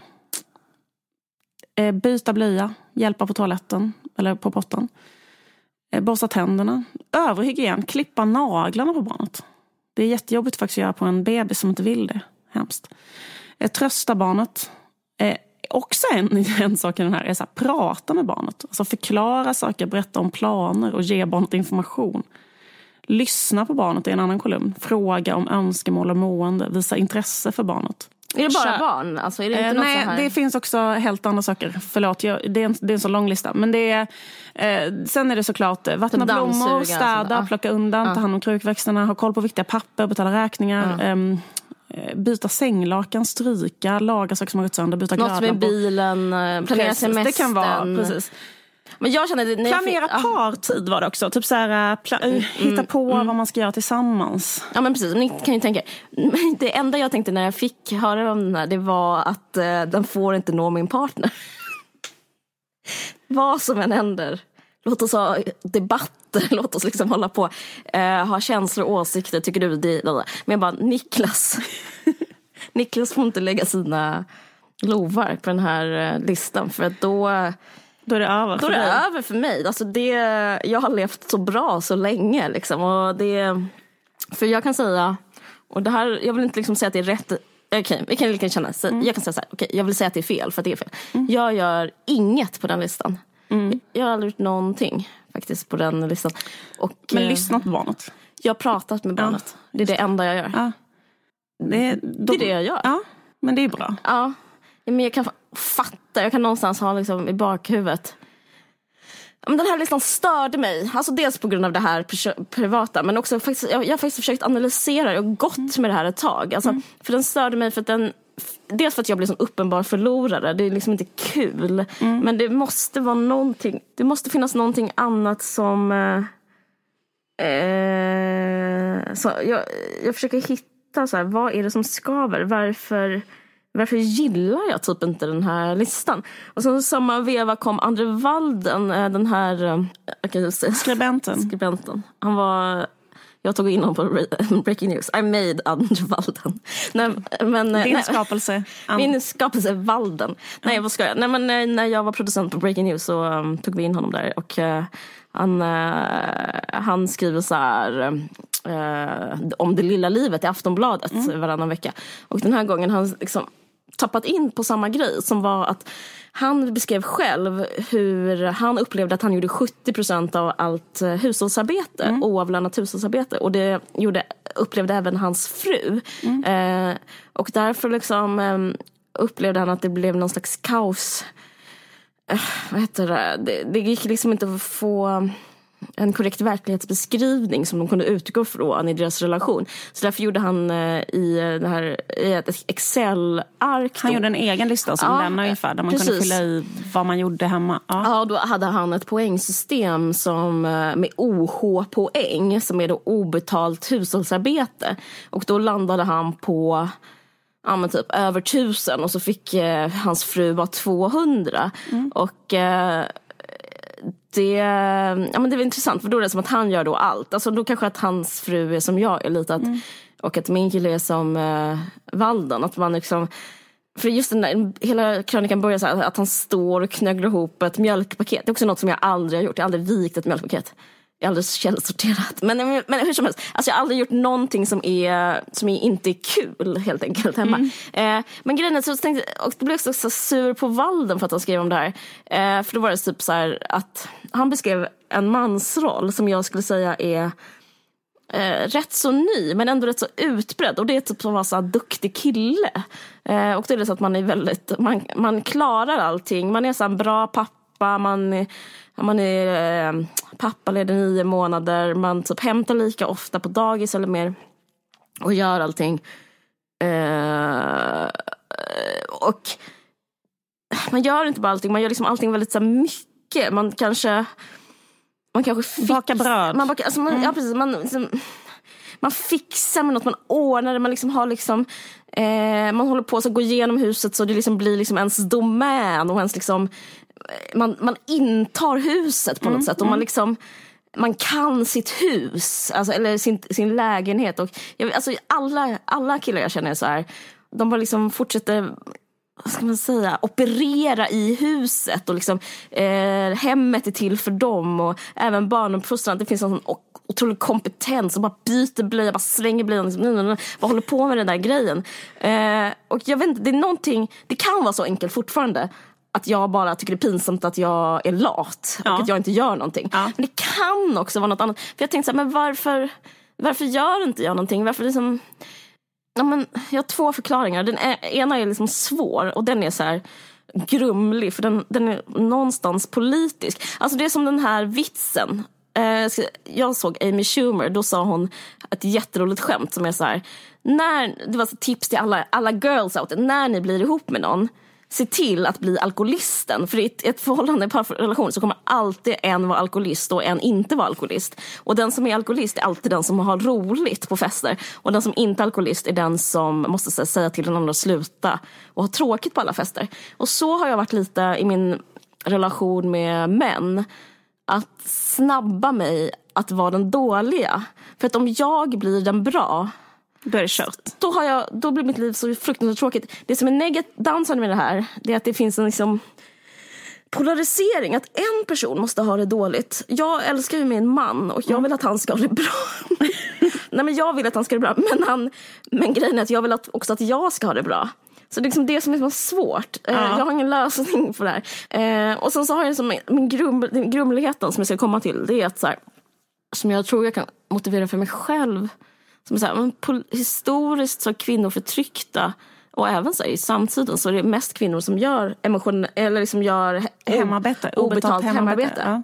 Eh, byta blöja. Hjälpa på toaletten eller på botten. Eh, borsta tänderna. Övrig hygien. Klippa naglarna på barnet. Det är jättejobbigt faktiskt att göra på en bebis som inte vill det. Hemskt. Eh, trösta barnet. Eh, också en, en sak i den här är att prata med barnet. Alltså förklara saker, berätta om planer och ge barnet information. Lyssna på barnet i en annan kolumn. Fråga om önskemål och mående. Visa intresse för barnet. Är det bara barn? Alltså, är det inte eh, nej, här... det finns också helt andra saker. Förlåt, jag, det, är en, det är en så lång lista. Men det är, eh, sen är det såklart eh, vattna blommor, städa, plocka undan, ah. ta hand om krukväxterna, ha koll på viktiga papper, betala räkningar. Ah. Eh, byta sänglakan, stryka, laga saker som har gått sönder, byta Något med bilen, eh, planera semestern. Det kan vara, precis. Men jag känner, när Planera jag fick, partid var det också. Typ så här, pla- mm, hitta mm, på mm. vad man ska göra tillsammans. Ja men precis, ni kan ju tänka Det enda jag tänkte när jag fick höra om den här det var att eh, den får inte nå min partner. vad som än händer. Låt oss ha debatter, låt oss liksom hålla på. Eh, ha känslor och åsikter, tycker du det? Men jag bara, Niklas. Niklas får inte lägga sina lovar på den här eh, listan för att då då är det över Då är det dig. över för mig. Alltså det, jag har levt så bra så länge. Liksom, och det, för jag kan säga, och det här, jag vill inte liksom säga att det är rätt. Okej, okay, vi kan lika känna. Så mm. Jag kan säga så här, okay, jag vill säga att det är fel för att det är fel. Mm. Jag gör inget på den listan. Mm. Jag har aldrig gjort någonting faktiskt på den listan. Och, Men eh, lyssnat på barnet? Jag har pratat med barnet. Ja, det är det enda jag gör. Ja. Det, de, det är det jag gör. Ja, men det är bra. Ja, men jag kan fatta, jag kan någonstans ha liksom i bakhuvudet men den här listan störde mig. Alltså dels på grund av det här privata men också faktiskt, jag, jag har faktiskt försökt analysera det och gått mm. med det här ett tag. Alltså, mm. För den störde mig för att den Dels för att jag blir en uppenbar förlorare, det är liksom inte kul. Mm. Men det måste vara någonting, det måste finnas någonting annat som... Eh, eh så jag, jag försöker hitta, så här, vad är det som skaver? Varför varför gillar jag typ inte den här listan? Och sen samma veva kom Andre Walden, eh, den här äh, skribenten. skribenten. Han var jag tog in honom på Breaking News. I made Andre Walden. Nej, men, Din nej, skapelse? Min skapelse Walden. Nej, vad ska jag? Nej, men, när jag var producent på Breaking News så um, tog vi in honom där. Och uh, han, uh, han skriver så här uh, om det lilla livet i Aftonbladet mm. varannan vecka. Och den här gången han liksom tappat in på samma grej som var att han beskrev själv hur han upplevde att han gjorde 70 procent av allt eh, hushållsarbete, mm. oavlönat hushållsarbete. Och det gjorde, upplevde även hans fru. Mm. Eh, och därför liksom, eh, upplevde han att det blev någon slags kaos. Eh, vad heter det? det? Det gick liksom inte att få en korrekt verklighetsbeskrivning som de kunde utgå från i deras relation. Så därför gjorde han eh, i, det här, i ett Excel-ark. Han gjorde en egen lista som ja, den ungefär, där man precis. kunde fylla i vad man gjorde hemma. Ja. ja, då hade han ett poängsystem som, eh, med OH-poäng som är då obetalt hushållsarbete. Och då landade han på ja, men typ över tusen och så fick eh, hans fru bara 200. Mm. Och eh, det, ja, men det var intressant för då är det som att han gör då allt. Alltså då kanske att hans fru är som jag är lite att, mm. och att min kille är som eh, Valden. Att man liksom, för just den där, hela krönikan börjar så här, att han står och knögglar ihop ett mjölkpaket. Det är också något som jag aldrig har gjort. Jag har aldrig vikt ett mjölkpaket. Jag har aldrig källsorterat. Men, men hur som helst, alltså jag har aldrig gjort någonting som, är, som är inte är kul helt enkelt hemma. Mm. Eh, men grejen är så tänkte och då blev jag också sur på Valden för att han skrev om det här. Eh, för då var det typ så här att han beskrev en mansroll som jag skulle säga är eh, rätt så ny men ändå rätt så utbredd. Och det är typ som att vara så duktig kille. Eh, och det är så att man är väldigt, man, man klarar allting. Man är så en bra pappa, man man är eh, pappaledig nio månader, man typ hämtar lika ofta på dagis eller mer och gör allting. Eh, och man gör inte bara allting, man gör liksom allting väldigt så mycket. Man kanske... Man kanske fix, bakar bröd. Man bakar, alltså man, mm. Ja precis, man, liksom, man fixar med något, man ordnar det, man liksom har liksom eh, man håller på att gå igenom huset så det liksom blir liksom ens domän och ens liksom man, man intar huset på något mm, sätt och man mm. liksom man kan sitt hus, alltså, eller sin, sin lägenhet. Och, jag, alltså, alla, alla killar jag känner så här, de bara liksom fortsätter vad ska man säga, operera i huset och liksom, eh, hemmet är till för dem och även barnuppfostran. Det finns en sån otrolig kompetens och bara byter blöja, bara slänger blöjan. Liksom, bara håller på med den där grejen. Eh, och jag vet inte, det är någonting, det kan vara så enkelt fortfarande att jag bara tycker det är pinsamt att jag är lat ja. och att jag inte gör någonting. Ja. Men det kan också vara något annat. För jag tänkte så här, men varför, varför gör inte jag någonting? Varför liksom, ja, men, jag har två förklaringar. Den ena är liksom svår och den är så här grumlig för den, den är någonstans politisk. Alltså det är som den här vitsen eh, jag såg Amy Schumer, då sa hon ett jätteroligt skämt som är så här, när, det var ett tips till alla, alla girls out när ni blir ihop med någon, se till att bli alkoholisten. För i ett, ett förhållande, en parrelation, så kommer alltid en vara alkoholist och en inte vara alkoholist. Och den som är alkoholist är alltid den som har roligt på fester. Och den som inte är alkoholist är den som måste här, säga till den andra att sluta och ha tråkigt på alla fester. Och så har jag varit lite i min relation med män. Att snabba mig att vara den dåliga. För att om jag blir den bra då är det kört. Då, har jag, då blir mitt liv så fruktansvärt tråkigt. Det som är negativt med det här, det är att det finns en liksom polarisering. Att en person måste ha det dåligt. Jag älskar ju min man och jag mm. vill att han ska ha det bra. Nej men jag vill att han ska ha det bra. Men, han, men grejen är att jag vill att, också att jag ska ha det bra. Så det är liksom det som är så svårt. Eh, ja. Jag har ingen lösning på det här. Eh, och sen så har jag liksom min grum, grumligheten som jag ska komma till. Det är att så här, som jag tror jag kan motivera för mig själv som är så här, historiskt så är kvinnor förtryckta och även så här, i samtiden så är det mest kvinnor som gör, emotion, eller liksom gör hemarbete, obetalt, hemarbete. hemarbete.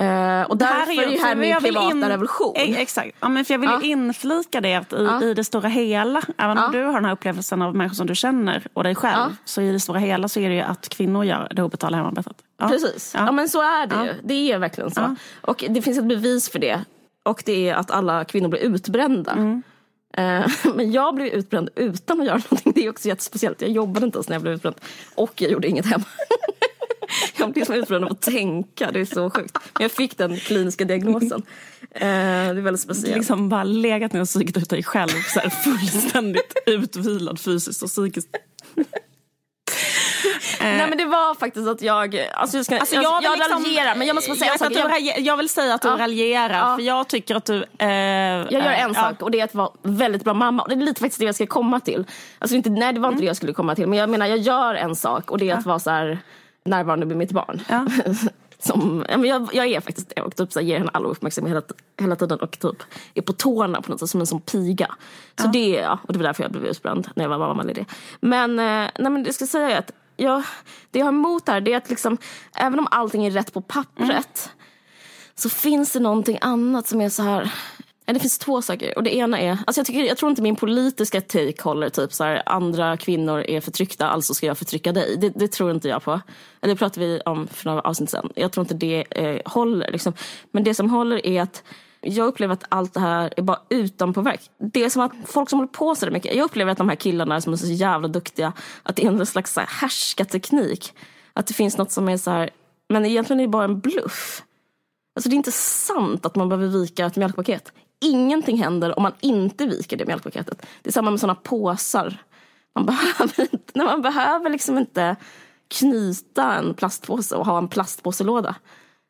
Uh, och därför är, är ju här min privata in, revolution. Exakt, ja, men för jag vill ja. inflika det att i, ja. i det stora hela, även om du har den här upplevelsen av människor som du känner och dig själv, så i det stora hela så är det ju att kvinnor gör det obetalda hemarbetet. Precis, ja. men så är det ju. Det är verkligen så. Och det finns ett bevis för det och det är att alla kvinnor blir utbrända. Mm. Eh, men jag blev utbränd utan att göra någonting. Det är också jättespeciellt. Jag jobbade inte ens när jag blev utbränd. Och jag gjorde inget hemma. jag blev utbränd av att tänka. Det är så sjukt. Men jag fick den kliniska diagnosen. Eh, det är väldigt speciellt. Liksom bara legat ner och sugit ut dig själv. Så här, fullständigt utvilad fysiskt och psykiskt. Nej men det var faktiskt att jag, alltså jag, ska, alltså, jag, jag, jag liksom, raljerar men jag måste säga jag, en sak. Jag, jag vill säga att du ja. raljerar ja. för jag tycker att du... Eh, jag gör en eh, sak och det är att vara väldigt bra mamma. Och det är lite faktiskt det jag ska komma till. Alltså inte, nej det var inte mm. det jag skulle komma till men jag menar jag gör en sak och det är att vara så här, närvarande med mitt barn. Som, ja, men jag, jag är faktiskt det och typ så ger henne all uppmärksamhet hela, hela tiden och typ är på tårna på något sätt som en sån piga. Så ja. det är jag och det var därför jag blev utbränd när jag var mammaledig. Men, eh, nej, men jag ska säga att jag, det jag har emot här det är att liksom, även om allting är rätt på pappret mm. så finns det någonting annat som är så här det finns två saker. Och det ena är, alltså jag, tycker, jag tror inte min politiska take håller. Typ så här, andra kvinnor är förtryckta, alltså ska jag förtrycka dig. Det, det tror inte jag på. Det pratade vi om för några avsnitt sedan. Jag tror inte det eh, håller. Liksom. Men det som håller är att jag upplever att allt det här är bara utanpåverk. Det är som att folk som håller på så mycket. Jag upplever att de här killarna som är så jävla duktiga, att det är en slags så här härskarteknik. Att det finns något som är så här, men egentligen är det bara en bluff. Alltså det är inte sant att man behöver vika ett mjölkpaket. Ingenting händer om man inte viker det mjölkpaketet. Det är samma med sådana påsar. Man behöver, inte, man behöver liksom inte knyta en plastpåse och ha en plastpåselåda.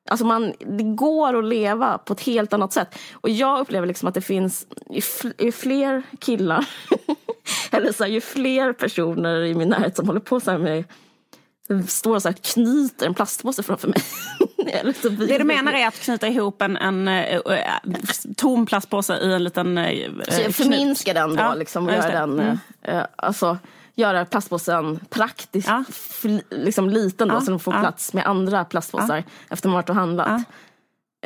Alltså man, det går att leva på ett helt annat sätt. Och jag upplever liksom att det finns ju, fler killar, eller så här, ju fler personer i min närhet som håller på så här med står och så här, knyter en plastpåse framför mig. det du menar är att knyta ihop en, en, en, en tom plastpåse i en liten äh, Så jag förminskar den då, ja, liksom, och gör den, mm. alltså, göra plastpåsen praktiskt ja. liksom liten då, ja. så den får plats med andra plastpåsar efter man varit och handlat.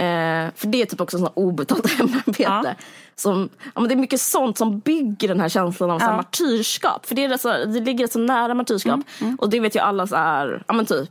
Eh, för det är typ också sånt obetalt hemarbete. Som, ja, men det är mycket sånt som bygger den här känslan av så här, martyrskap. För det, är så, det ligger så nära martyrskap. Mm, mm. Och det vet ju alla så är, ja men typ.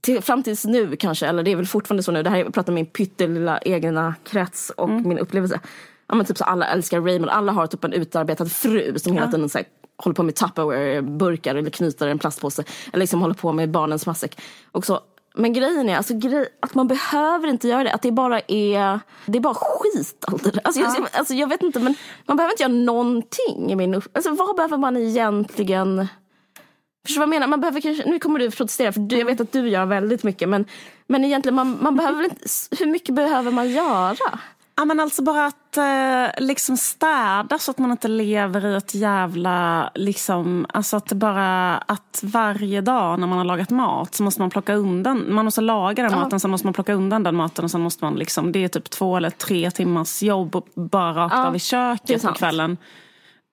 Till, fram tills nu kanske, eller det är väl fortfarande så nu. Det här jag pratar om min pyttelilla egna krets och mm. min upplevelse. Ja, men typ så alla älskar Raymond, alla har typ en utarbetad fru som hela tiden så här, håller på med Tupperware-burkar eller knyter en plastpåse. Eller liksom håller på med barnens matsäck. Och så men grejen är alltså, grej, att man behöver inte göra det. Att det bara är, det är bara skit. Alltså, ja. jag, alltså, jag vet inte men man behöver inte göra någonting. I min, alltså, vad behöver man egentligen? Förstår vad jag menar? Man behöver kanske, nu kommer du protestera för du, jag vet att du gör väldigt mycket. Men, men egentligen man, man behöver inte, hur mycket behöver man göra? Ja, men alltså bara att eh, liksom städa så att man inte lever i ett jävla... Liksom, alltså att bara att varje dag när man har lagat mat så måste man plocka undan. Man måste laga den ja. maten, sen måste man plocka undan den maten och sen måste man liksom... Det är typ två eller tre timmars jobb bara rakt ja, av i köket på kvällen.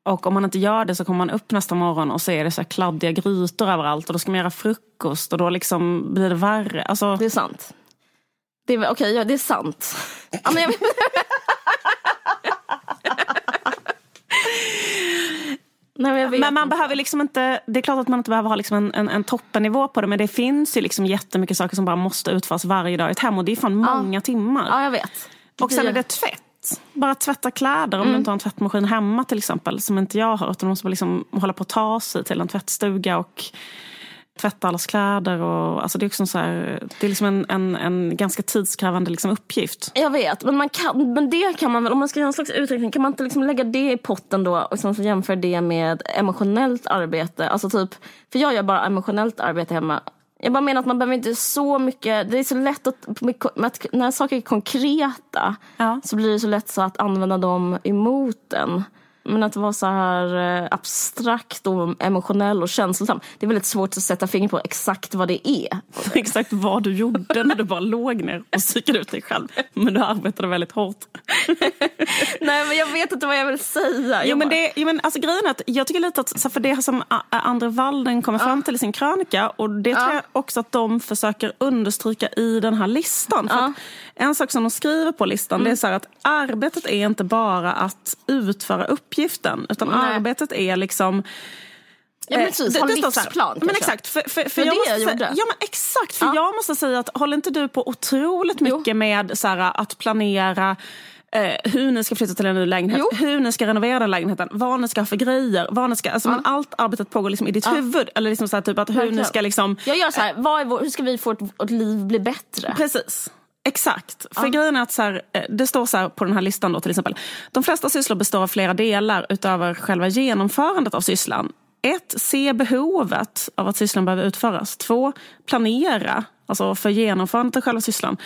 Och om man inte gör det så kommer man upp nästa morgon och så är det så kladdiga grytor överallt och då ska man göra frukost och då liksom blir det värre. Alltså, det är sant. Det är, okej, okay, ja, det är sant. Ja, men, jag... Nej, men, men man inte. behöver liksom inte, det är klart att man inte behöver ha liksom en, en, en toppennivå på det men det finns ju liksom jättemycket saker som bara måste utföras varje dag i ett hem och det är fan ja. många timmar. Ja, jag vet. Och sen är det tvätt. Bara tvätta kläder om mm. du inte har en tvättmaskin hemma till exempel som inte jag har utan man måste liksom hålla på att ta sig till en tvättstuga och tvätta allas kläder. Och, alltså det är, också så här, det är liksom en, en, en ganska tidskrävande liksom uppgift. Jag vet, men, man kan, men det kan man väl, om man ska göra en slags uträkning, kan man inte liksom lägga det i potten då och sen så jämföra det med emotionellt arbete? Alltså typ, för jag gör bara emotionellt arbete hemma. Jag bara menar att man behöver inte så mycket, det är så lätt att, när saker är konkreta ja. så blir det så lätt så att använda dem emot en. Men att vara så här eh, abstrakt och emotionell och känslosam. Det är väldigt svårt att sätta fingret på exakt vad det är. exakt vad du gjorde när du bara låg ner och psykade ut dig själv. Men du arbetade väldigt hårt. Nej men jag vet inte vad jag vill säga. Jo, men det, jo, men alltså, grejen är att jag tycker lite att för det som Andre Walden kommer fram till i sin krönika och det tror jag också att de försöker understryka i den här listan. För. En sak som de skriver på listan mm. det är så att arbetet är inte bara att utföra uppgiften utan Nej. arbetet är liksom Ja men precis, ha livsplan Men exakt, för, för, för jag, jag måste, ja, men exakt, för ja. jag måste säga att håller inte du på otroligt mycket jo. med så här, att planera eh, hur ni ska flytta till en ny lägenhet, jo. hur ni ska renovera den lägenheten, vad ni ska ha för grejer. Vad ni ska, alltså, ja. men allt arbetet pågår liksom i ditt ja. huvud. Eller liksom så här, typ att hur ni ska liksom... Jag gör så här, vad hur ska vi få ett, ett liv bli bättre? Precis. Exakt. För ja. grejen är att så här, eh, det står så här på den här listan då till exempel. De flesta sysslor består av flera delar utöver själva genomförandet av sysslan. Ett, se behovet av att sysslan behöver utföras. Två, planera, alltså för genomförandet av själva sysslan.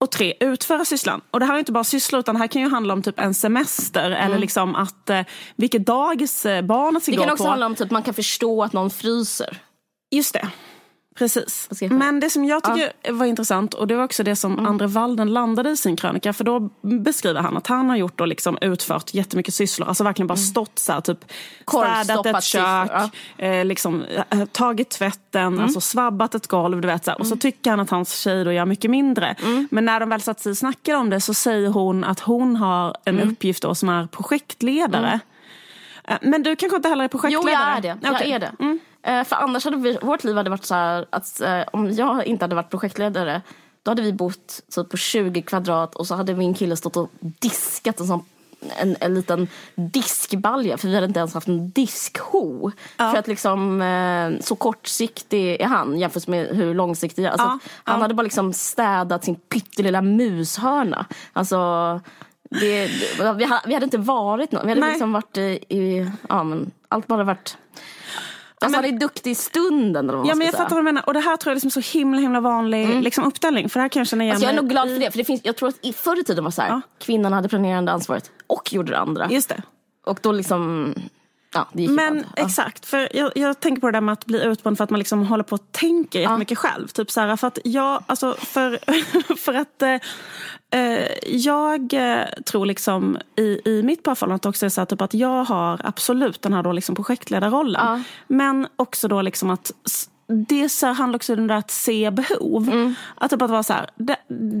Och tre, utföra sysslan. Och det här är inte bara sysslor utan det här kan ju handla om typ en semester mm. eller liksom att eh, vilket dagis eh, barnet ska gå på. Det kan också på. handla om typ man kan förstå att någon fryser. Just det. Precis. Men det som jag tycker ja. var intressant och det var också det som mm. Andre Walden landade i sin krönika. För då beskriver han att han har gjort och liksom utfört jättemycket sysslor. Alltså verkligen bara mm. stått så här, typ städat ett kök, ja. eh, liksom, eh, tagit tvätten, mm. alltså svabbat ett golv. Du vet, så här. Och så mm. tycker han att hans tjej då gör mycket mindre. Mm. Men när de väl satt sig och snackade om det så säger hon att hon har en mm. uppgift då som är projektledare. Eh, men du kanske inte heller är projektledare? Jo, jag är det. Jag är det. Eh, för annars hade vi, vårt liv hade varit så här att eh, om jag inte hade varit projektledare då hade vi bott typ på 20 kvadrat och så hade min kille stått och diskat en sån en, en liten diskbalja för vi hade inte ens haft en diskho. Ja. För att liksom eh, så kortsiktig är han jämfört med hur långsiktig jag är. Alltså, ja. Han ja. hade bara liksom städat sin pyttelilla mushörna. Alltså det, vi, hade, inte varit någon. Vi hade Nej. liksom varit i, i ja men allt bara varit Alltså men, han är duktig i stunden. Eller vad ja, men jag fattar vad du menar. Och det här tror jag är liksom så himla himla vanlig mm. liksom, uppdelning. För det här kan jag känna igen alltså, Jag är nog glad för det. För det finns, jag tror att förr i tiden var så här, ja. kvinnan hade planerande ansvaret och gjorde det andra. Just det. Och då liksom Ja, men ja. exakt, för jag, jag, tänker på det där med att bli utbränd för att man liksom håller på och tänker ja. själv. Typ så här, för att jag, alltså för, för att eh, eh jag eh, tror liksom i, i mitt parförhållande också är så här, typ att jag har absolut den här då liksom projektledarrollen. Ja. Men också då liksom att det så handlar också om det att se behov. Mm. Att typ att vara så här,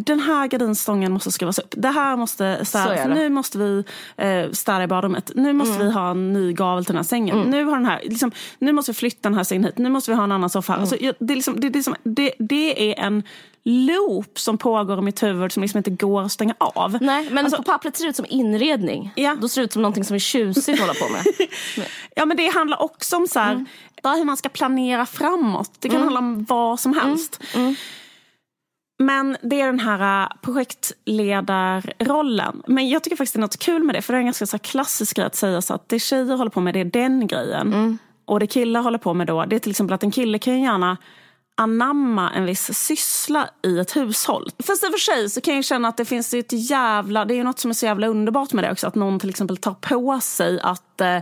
den här gardinstången måste skruvas upp. Det här måste, så, här, så nu måste vi eh, städa i badrummet. Nu måste mm. vi ha en ny gavel till den här sängen. Mm. Nu, har den här, liksom, nu måste vi flytta den här sängen hit. Nu måste vi ha en annan soffa. Mm. Alltså, det, är liksom, det, det, det är en loop som pågår i mitt huvud som liksom inte går att stänga av. Nej, men alltså, på pappret ser det ut som inredning. Ja. Då ser det ut som någonting som är tjusigt att hålla på med. ja, men det handlar också om så här, mm. Hur man ska planera framåt. Det kan mm. handla om vad som helst. Mm. mm. Men det är den här äh, projektledarrollen. Men jag tycker faktiskt det är något kul med det. För det är en ganska så klassisk grej att säga så att det tjejer håller på med det är den grejen. Mm. Och det killar håller på med då, det är till exempel att en kille kan ju gärna anamma en viss syssla i ett hushåll. Fast i och för sig så kan jag känna att det finns ett jävla, det är något som är så jävla underbart med det också. Att någon till exempel tar på sig att eh,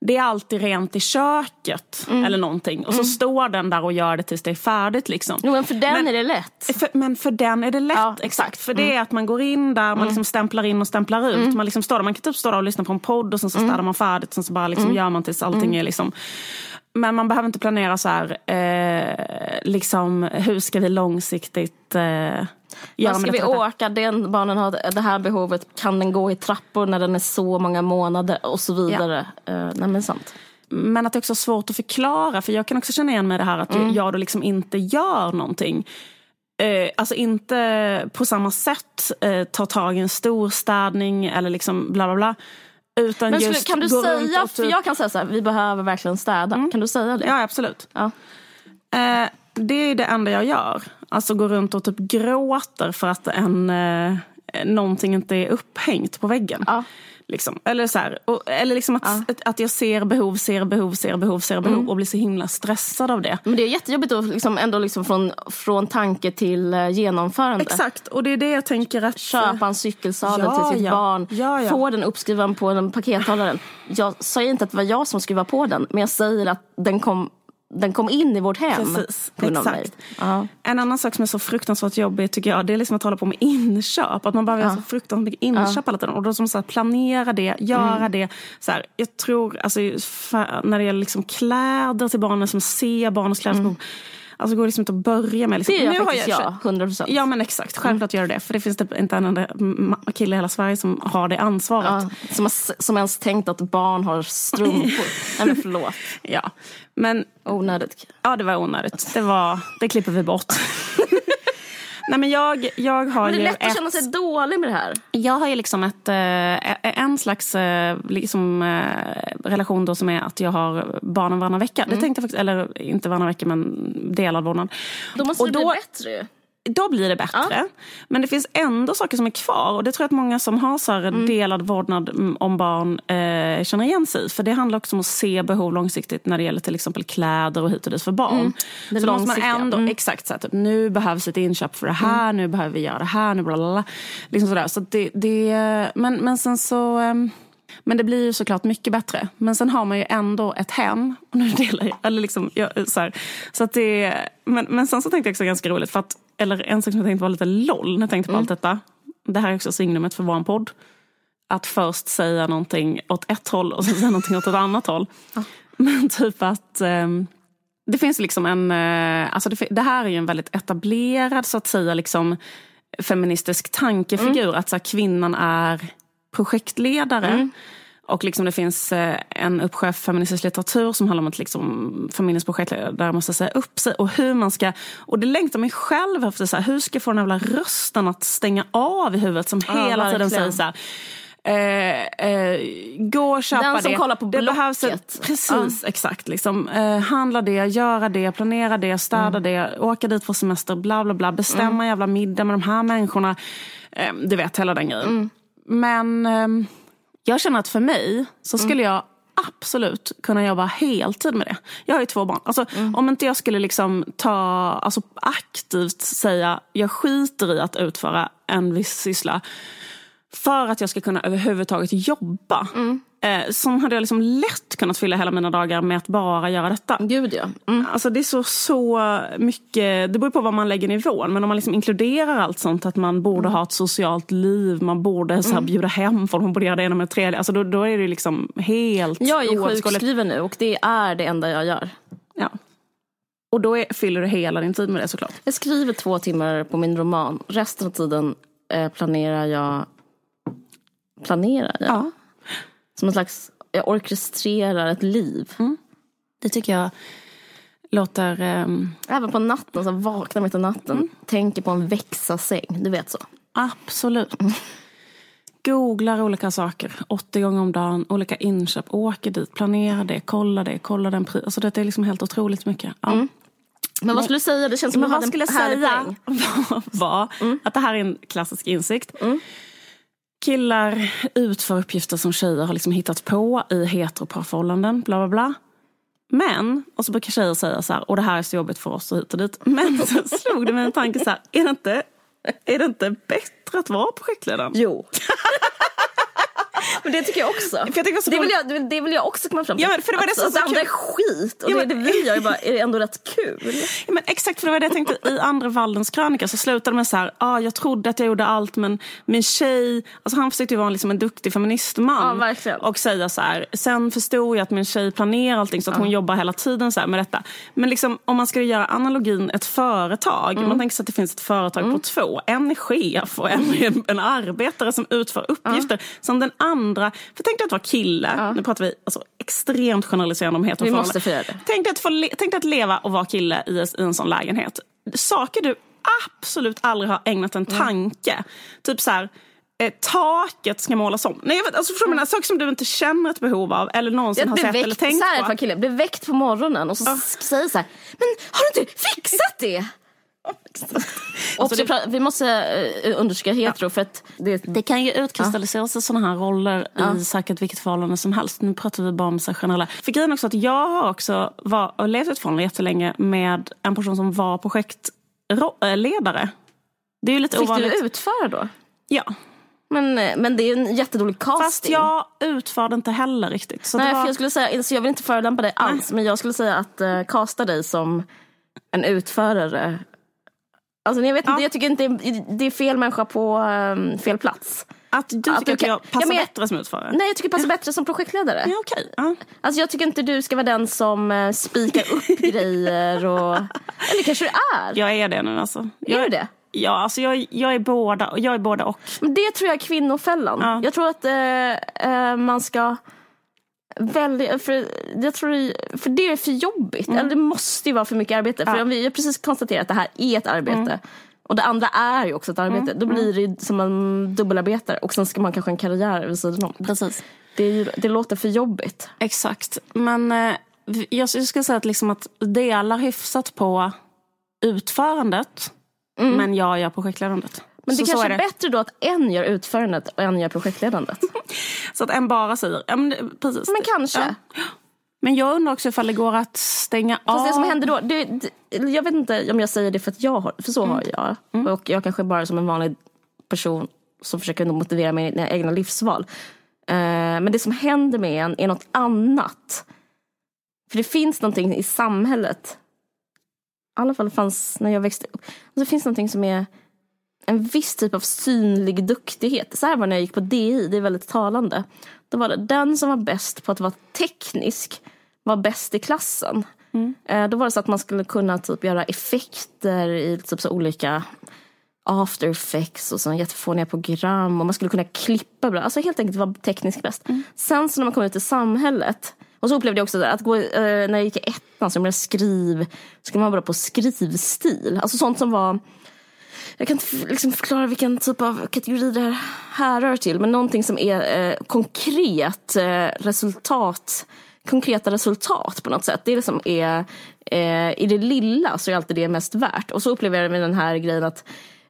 det är alltid rent i köket mm. eller någonting. Och så mm. står den där och gör det tills det är färdigt. Liksom. Jo, men för den men, är det lätt. För, men för den är det lätt, ja, exakt. För mm. det är att man går in där, man mm. liksom stämplar in och stämplar ut. Mm. Man, liksom står där, man kan typ stå där och lyssna på en podd och sen så mm. städar man färdigt. Sen så bara liksom gör man tills allting är liksom Men man behöver inte planera så här, eh, liksom hur ska vi långsiktigt eh, göra Vad ska vi åka? Den barnen har det här behovet. Kan den gå i trappor när den är så många månader? Och så vidare. Uh, nej men sant. Men att det också är svårt att förklara, för jag kan också känna igen mig i det här att Mm. jag då liksom inte gör någonting. Eh, alltså inte på samma sätt eh, tar tag i en storstädning eller liksom bla bla bla. Utan Men skulle, just kan du säga, och för typ- jag kan säga så här, vi behöver verkligen städa. Kan du säga det? Ja, absolut. Ja. Eh, det är det enda jag gör. Alltså gå runt och typ gråter för att en, eh, någonting inte är upphängt på väggen. Ja. Liksom. Eller, så här, och, eller liksom att, att, att jag ser behov, ser behov, ser behov, ser behov Mm. och blir så himla stressad av det. Men det är jättejobbigt att liksom ändå liksom från, från tanke till eh, genomförande. Exakt, och det är det jag tänker att... Köpa en cykelsadel Ja, till sitt ja. barn. Ja, ja. Få den uppskriven på den pakethållaren. Jag säger inte att det var jag som skruvade på den. Men jag säger att den kom, den kom in i vårt hem. Precis, exakt. Ja. En annan sak som är så fruktansvärt jobbig tycker jag, det är liksom att hålla på med inköp. Att man behöver göra så fruktansvärt mycket inköp hela tiden. Och då som så här, planera det, göra Mm. det. Så här, jag tror, alltså, när det gäller liksom kläder till barnen, som ser barnens klädesbehov. Alltså det går liksom inte att börja med. Liksom. Mm. Det gör Nu faktiskt jag, 100 procent. Ja men exakt, självklart gör det det. För det finns typ inte en enda kille i hela Sverige som har det ansvaret. Ja, som, har, som ens tänkt att barn har strumpor. Nej men förlåt. Ja. Men Onödigt. ja, det var onödigt. Det, var, det klipper vi bort. Nej men jag, jag har Men det är lätt att ett... känna sig dålig med det här. Jag har ju liksom ett, eh, en slags eh, liksom, eh, relation då som är att jag har barnen varannan vecka. Mm. Det tänkte jag faktiskt, eller inte varannan vecka men delad vårdnad. Då måste Och det då- bli bättre ju. Då blir det bättre. Men det finns ändå saker som är kvar. Och det tror jag att många som har så här Mm. delad vårdnad mm, om barn eh, känner igen sig i. För det handlar också om att se behov långsiktigt när det gäller till exempel kläder och hit och dit för barn. Mm. Det så då måste man ändå, Mm. exakt så här, typ, nu behövs ett inköp för det här, nu behöver vi göra det här, nu bla bla bla. Liksom sådär. Så det, det, men, men sen så... ehm, men det blir ju såklart mycket bättre. Men sen har man ju ändå ett hem. Och nu delar jag, eller liksom, jag, så här, så att det, men, men sen så tänkte jag också ganska roligt. För att, eller en sak som jag tänkte var lite LOL när jag tänkte på allt detta. Det här är också signumet för vår podd. Att först säga någonting åt ett håll och sen säga någonting åt ett annat håll. Men typ att ehm, det finns liksom en... eh, Alltså det, det här är ju en väldigt etablerad så att säga liksom feministisk tankefigur. Att så här, kvinnan är projektledare. Och liksom det finns eh, en uppsjö feministisk litteratur som handlar om att liksom, familjens projektledare måste säga upp sig. Och hur man ska... Och det längtar mig själv efter. Så här, hur ska jag få den här rösten att stänga av i huvudet som Ja, hela tiden verkligen. säger så här. Eh, eh, gå och köpa Den som det. kollar på det behövs ett, Blocket. Precis, exakt. Liksom, eh, handla det, göra det, planera det, städa Mm. det, åka dit på semester, bla bla bla. Bestämma jävla middag med de här människorna. Eh, du vet, hela den grejen. Mm. Men ehm, jag känner att för mig så skulle jag absolut kunna jobba heltid med det. Jag har ju två barn. Alltså, Om inte jag skulle liksom ta, alltså, aktivt säga jag skiter i att utföra en viss syssla för att jag ska kunna överhuvudtaget jobba. Eh, så hade jag liksom lätt kunnat fylla hela mina dagar med att bara göra detta. Gud ja. Mm. Alltså det är så, så mycket, det beror på vad man lägger nivån. Men om man liksom inkluderar allt sånt att man borde ha ett socialt liv, man borde så här bjuda hem folk, man borde göra det ena med det tredje. Alltså då, då är det liksom helt Jag är sjukskriven nu och det är det enda jag gör. Ja. Och då är, fyller du hela din tid med det såklart. Jag skriver två timmar på min roman. Resten av tiden eh, planerar jag planerar jag. Ja. Som en slags, jag orkestrerar ett liv. Det tycker jag låter... ehm, Även på natten, så vaknar mitt i natten. Tänker på en växa-säng. Du vet så. Absolut. Googlar olika saker 80 gånger om dagen, olika inköp, åker dit, planerar det, kollar det, kollar den pris. Alltså det är liksom helt otroligt mycket. Ja. Men vad skulle du säga? Det känns som Men vad skulle jag säga var att det här är en klassisk insikt. Killar utför uppgifter som tjejer har liksom hittat på i heteroparförhållanden, bla bla bla. Men, och så brukar tjejer säga så här, och det här är så jobbigt för oss och hit och dit. Men så slog det mig en tanke så här, är det inte, är det inte bättre att vara projektledaren? Jo. men det tycker jag också. För jag tycker så det, vill jag, det vill jag också komma fram till. Ja, men för det var det som att andra är skit och ja, men... det, det vill jag bara, är det ändå rätt kul. Ja, men exakt, för det var det jag tänkte i andra Valdens krönika så slutade med så här, ah, jag trodde att jag gjorde allt men min tjej, alltså han försökte ju vara liksom en duktig feministman. Ja, och säga så här, sen förstod jag att min tjej planerar allting så att ja. hon jobbar hela tiden så med detta. Men liksom, om man ska göra analogin ett företag, mm. man tänker sig att det finns ett företag mm. på två, en är chef och en är en arbetare som utför uppgifter. Som den andra, för tänk dig att vara kille, ja. nu pratar vi alltså, extremt generaliserande om heteroförhållanden. Vi måste fira det. Tänk dig att, få, tänk dig att leva och vara kille i, i en sån lägenhet. Saker du absolut aldrig har ägnat en mm. tanke. Mm. Typ så här, eh, taket ska målas om. Nej, jag vet, alltså, mm. saker som du inte känner ett behov av eller någonsin har sett väckt, eller tänkt så här, på. Kille, blir väckt på morgonen och så oh. säger så här, men har du inte fixat det? alltså det, vi måste uh, undersöka hetero ja. för att det, det kan ju utkristallisera sig ja. sådana här roller ja. i säkert vilket förhållande som helst. Nu pratar vi bara om så generella. För grejen också att jag har också var, och levt i ett förhållande jättelänge med en person som var projektledare. Det är ju lite Fick ovanligt. du utföra då? Ja. Men, eh, men det är en jättedålig casting. Fast jag utförde inte heller riktigt. Så Nej, var... för jag skulle säga, alltså jag vill inte förolämpa dig alls, Nej. men jag skulle säga att uh, casta dig som en utförare. Alltså, jag, vet ja. inte, jag tycker inte det är fel människa på um, fel plats. Att du tycker att, att jag passar ja, jag, bättre som utförare? Nej, jag tycker jag passar bättre som projektledare. Ja, okay. Ja. Alltså, jag tycker inte du ska vara den som uh, spikar upp grejer. Och... Eller kanske du är? Jag är det nu alltså. Jag, är du det? Ja, alltså jag, jag, är båda, jag är båda och. Det tror jag är kvinnofällan. Ja. Jag tror att eh, eh, man ska välja, för, jag tror, för det är för jobbigt. Mm. Eller det måste ju vara för mycket arbete. Ja. För vi har precis konstaterat att det här är ett arbete. Mm. Och det andra är ju också ett arbete. Mm. Då blir det ju som man dubbelarbetare. Och sen ska man kanske ha en karriär vid sidan om. Precis. Det, ju, det låter för jobbigt. Exakt. Men eh, jag, jag skulle säga att, liksom att delar hyfsat på utförandet. Mm. Men jag gör projektledandet. Men det så, kanske så är, är bättre då att en gör utförandet och en gör projektledandet. så att en bara säger, ja men precis. Men kanske. Ja. Men jag undrar också ifall det går att stänga Fast av. Det som händer då, det, det, jag vet inte om jag säger det för att jag har, för så mm. har jag. Mm. Och jag kanske bara som en vanlig person som försöker motivera mina egna livsval. Uh, men det som händer med en är något annat. För det finns någonting i samhället i alla fall fanns när jag växte upp. Och det finns någonting som är en viss typ av synlig duktighet. Så här var när jag gick på DI, det är väldigt talande. Då var det den som var bäst på att vara teknisk var bäst i klassen. Mm. Eh, då var det så att man skulle kunna typ göra effekter i typ så olika after effects och sådana jättefåniga program och man skulle kunna klippa bra. Alltså helt enkelt vara tekniskt bäst. Mm. Sen så när man kom ut i samhället och så upplevde jag också att gå, eh, när jag gick i ettan så jag skriv, så skulle man vara på skrivstil. Alltså sånt som var jag kan inte liksom förklara vilken typ av kategori det här härrör till, men någonting som är eh, konkret eh, resultat, konkreta resultat på något sätt. Det är det är, eh, i det lilla så är alltid det mest värt. Och så upplever jag med den här grejen att,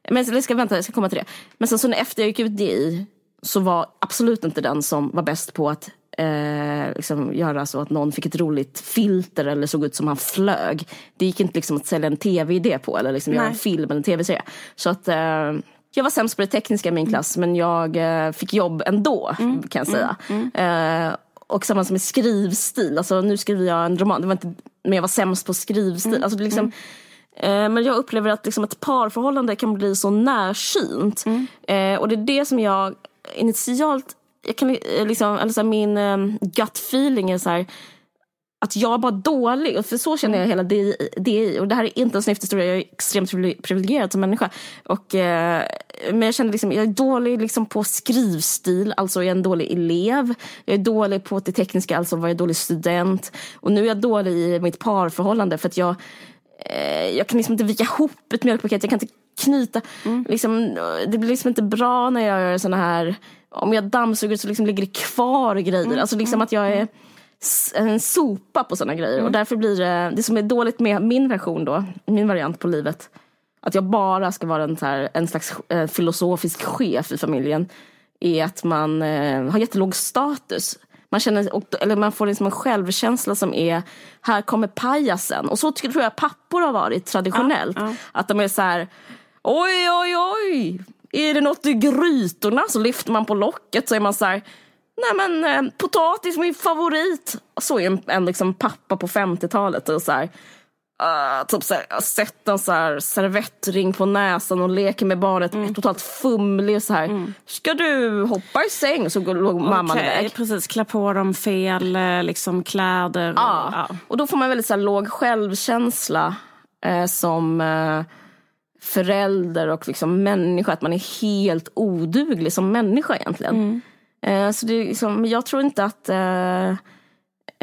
men jag ska vänta, jag ska komma till det. Men sen så när efter jag gick ut DI så var absolut inte den som var bäst på att eh, liksom göra så att någon fick ett roligt filter eller såg ut som han flög. Det gick inte liksom att sälja en tv-idé på eller liksom göra en film eller en tv-serie. Så att eh, jag var sämst på det tekniska i min klass men jag eh, fick jobb ändå mm. kan jag säga. Mm. Mm. Eh, och samma med skrivstil, alltså nu skriver jag en roman, det var inte, men jag var sämst på skrivstil. Mm. Alltså, liksom, mm. eh, men jag upplever att liksom ett parförhållande kan bli så närsynt. Mm. Eh, och det är det som jag initialt jag kan eh, liksom, alltså min um, gut feeling är så här, att jag är bara dålig. För så känner jag hela DI. Och det här är inte en snyfthistoria, jag är extremt privilegierad som människa. Och, eh, men jag känner liksom, jag är dålig liksom på skrivstil, alltså jag är en dålig elev. Jag är dålig på det tekniska, alltså var jag dålig student. Och nu är jag dålig i mitt parförhållande för att jag eh, jag kan liksom inte vika ihop ett mjölkpaket, jag kan inte knyta. Mm. Liksom, det blir liksom inte bra när jag gör såna här om jag dammsuger så liksom ligger det kvar grejer. Mm. Alltså liksom att jag är en sopa på sådana grejer. Mm. Och därför blir det, det som är dåligt med min version då, min variant på livet, att jag bara ska vara en, så här, en slags eh, filosofisk chef i familjen, är att man eh, har jättelåg status. Man, känner, eller man får liksom en självkänsla som är, här kommer pajasen. Och så tror jag pappor har varit traditionellt. Ja, ja. Att de är så här, oj oj oj, är det något i grytorna så lyfter man på locket så är man så här, Nej men eh, potatis, min favorit. Så är en, en liksom pappa på 50-talet och så här, uh, typ så här, sätter en så här servettring på näsan och leker med barnet, mm. totalt fumlig och så här. Mm. Ska du hoppa i säng? Så går okay, mamman iväg. Precis, klä på dem fel eh, liksom, kläder. Och, ja. ja. och då får man väldigt så här, låg självkänsla eh, som eh, förälder och liksom människa. Att man är helt oduglig som människa egentligen. Mm. Eh, så det är liksom, jag tror inte att... Eh,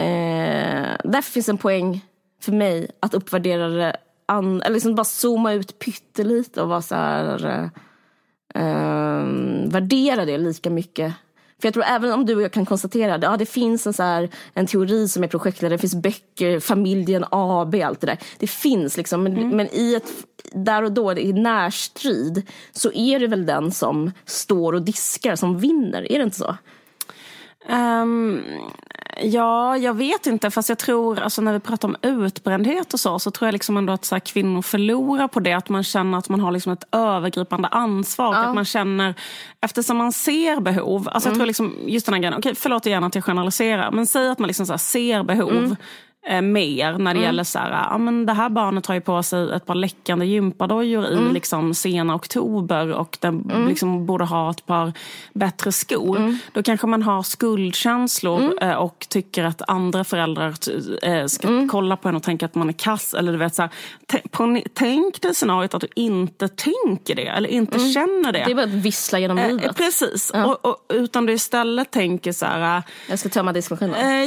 eh, därför finns en poäng för mig att uppvärdera det. An, eller liksom bara zooma ut pyttelite och vara så här, eh, eh, värdera det lika mycket. För jag tror även om du och jag kan konstatera att ja, det finns en, så här, en teori som är projektledare, det finns böcker, familjen AB, allt det där. Det finns liksom, men, mm. men i ett, där och då, i närstrid, så är det väl den som står och diskar som vinner, är det inte så? Um, ja, jag vet inte. Fast jag tror, alltså när vi pratar om utbrändhet och så, så tror jag liksom ändå att så här, kvinnor förlorar på det. Att man känner att man har liksom ett övergripande ansvar. Ja. Att man känner, eftersom man ser behov. Alltså mm. jag tror liksom, just den här grejen, okej förlåt igen att jag generaliserar. Men säg att man liksom så ser behov. Mm eh, mer när det mm. gäller så här, ja, men det här barnet har ju på sig ett par läckande gympadojor mm. i liksom sena oktober och den mm. liksom borde ha ett par bättre skor. Mm. Då kanske man har skuldkänslor mm. eh, och tycker att andra föräldrar eh, ska mm. kolla på en och tänka att man är kass. Eller du vet, så här, på, tänk dig scenariot att du inte tänker det eller inte känner det. Det är bara att vissla genom eh, livet. precis, ja. och, och, utan du istället tänker så här... Jag ska tömma diskmaskinen. Eh,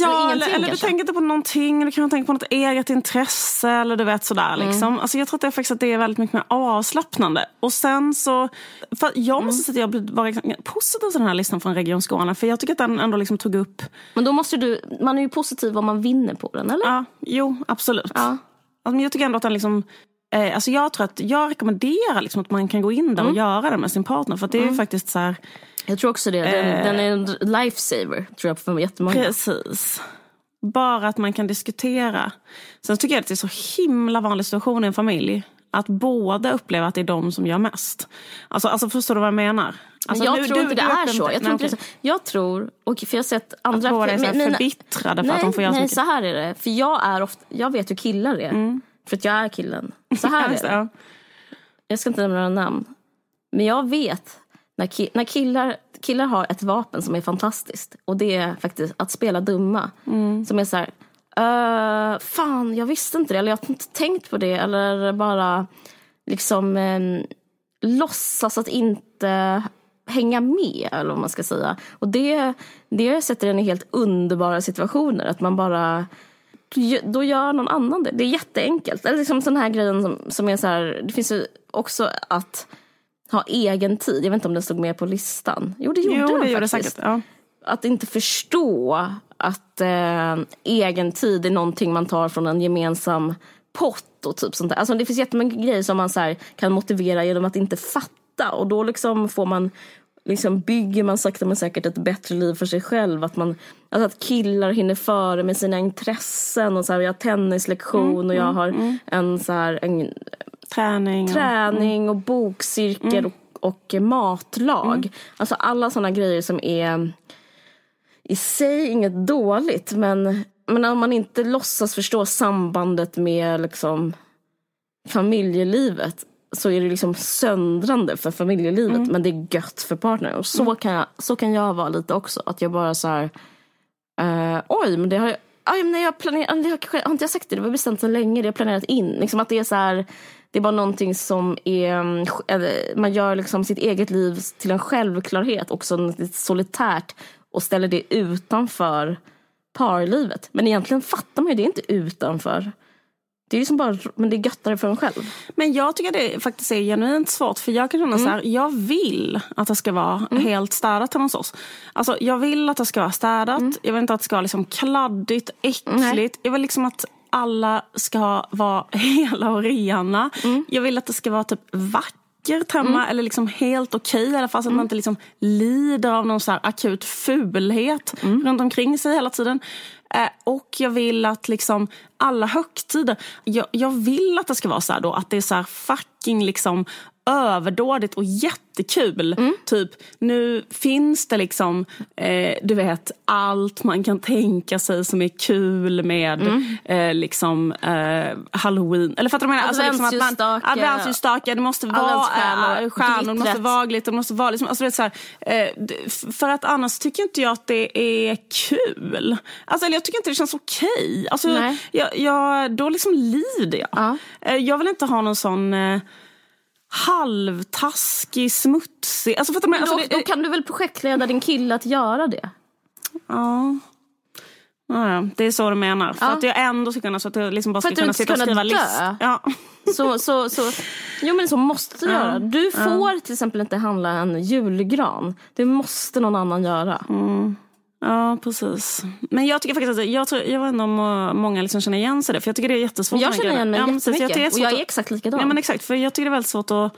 ja, eller, eller, eller du tänker inte på någonting, eller kan tänka på något eget intresse eller du vet sådär. Mm. Liksom. Alltså, jag tror att det, är faktiskt att det är väldigt mycket mer avslappnande. Och sen så, för jag måste säga att jag var positiv till den här listan från Region Skåne. För jag tycker att den ändå liksom tog upp... Men då måste du, man är ju positiv om man vinner på den, eller? Ja, jo absolut. Ja. Alltså, jag tycker ändå att den liksom eh, Alltså jag tror att jag rekommenderar liksom att man kan gå in där och mm. göra det med sin partner. För det är mm. faktiskt så här, Jag tror också det. Den, eh, den är en lifesaver tror jag för jättemånga. Precis. Bara att man kan diskutera. Sen tycker jag att det är så himla vanlig situation i en familj. Att båda upplever att det är de som gör mest. Alltså, alltså förstår du vad jag menar? Alltså, jag du, tror inte det är så. Jag tror, inte, jag tror, och för jag har sett andra... Att båda är så mina, förbittrade för nej, att de får göra Nej, så mycket. så här är det. För jag är ofta, jag vet hur killar är. Mm. För att jag är killen. Så här är det. Jag ska inte nämna några namn. Men jag vet när, ki när killar killar har ett vapen som är fantastiskt. Och det är faktiskt att spela dumma. Mm. Som är så här, uh, fan jag visste inte det. Eller jag har inte tänkt på det. Eller bara liksom um, låtsas att inte hänga med. Eller vad man ska säga. Och det, det sätter en i helt underbara situationer. Att man bara då gör någon annan det. Det är jätteenkelt. Eller liksom sån här grejen som, som är så här, det finns ju också att ha egen tid. Jag vet inte om den stod med på listan. Jo, det gjorde jo, den det faktiskt. Säkert, ja. Att inte förstå att eh, egen tid är någonting man tar från en gemensam pott och typ sånt där. Alltså, det finns jättemånga grejer som man så kan motivera genom att inte fatta. Och då liksom får man liksom bygger man sakta men säkert ett bättre liv för sig själv. Att, man, alltså att killar hinner före med sina intressen. Och så här, jag har tennislektion mm, och jag mm, har mm. en, så här, en Träning. Träning och, och bokcirkel mm. och, och, matlag. Mm. Alltså alla sådana grejer som är i sig inget dåligt men, men om man inte låtsas förstå sambandet med liksom familjelivet så är det liksom söndrande för familjelivet mm. men det är gött för partnern. Och så, mm. kan jag, så kan jag vara lite också. Att jag bara så här, uh, oj men det har jag Aj, nej, jag, planerat, det har, har inte jag sagt det? Det var bestämt så länge. Det har planerat in. Liksom att det är så här, det är bara någonting som är, mm, man gör liksom sitt eget liv till en självklarhet, också lite solitärt och ställer det utanför parlivet. Men egentligen fattar man ju det inte utanför. Det är ju som bara, men det är göttare för en själv. Men jag tycker det faktiskt är genuint svårt. För jag kan känna mm. så här, jag vill att det ska vara mm. helt städat hemma hos oss. Alltså jag vill att det ska vara städat. Mm. Jag vill inte att det ska vara liksom kladdigt, äckligt. Nej. Jag vill liksom att alla ska vara hela och rena. Mm. Jag vill att det ska vara typ vackert hemma mm. eller liksom helt okej okay, i alla fall så att mm. man inte liksom lider av någon så akut fulhet mm. runt omkring sig hela tiden. Eh, och jag vill att liksom alla högtider, jag, jag, vill att det ska vara så här då att det är så fucking liksom överdådigt och jättekul. Mm. Typ, nu finns det liksom, eh, du vet, allt man kan tänka sig som är kul med mm. eh, liksom eh, halloween. Eller fattar du vad jag menar? Alltså, liksom att man, adventsljusstake, det måste vara äh, stjärnor, det måste vara glitter, det måste vara liksom, alltså, vet, så här, eh, för att annars tycker inte jag att det är kul. Alltså, eller jag tycker inte det känns okej. Okay. Alltså, jag, jag, då liksom lider jag. Ja. Eh, jag vill inte ha någon sån eh, halvtaskig, smutsig... Alltså, fattar man, alltså, då, då kan du väl projektleda din kille att göra det? Ja. Ja, det är så du menar. För ja. att jag ändå ska kunna, så att jag liksom bara ska kunna sitta och skriva list. Ja. Så, så, så, jo men så måste du ja. göra. Du får ja. till exempel inte handla en julgran. Det måste någon annan göra. Mm. Ja, precis. Men jag tycker faktiskt att jag, tror, jag vet inte om många liksom känner igen sig det. För jag tycker det är jättesvårt. Jag känner igen mig ja, jättemycket. Jag, och jag är exakt likadan. Ja, men exakt. För jag tycker det är väldigt svårt att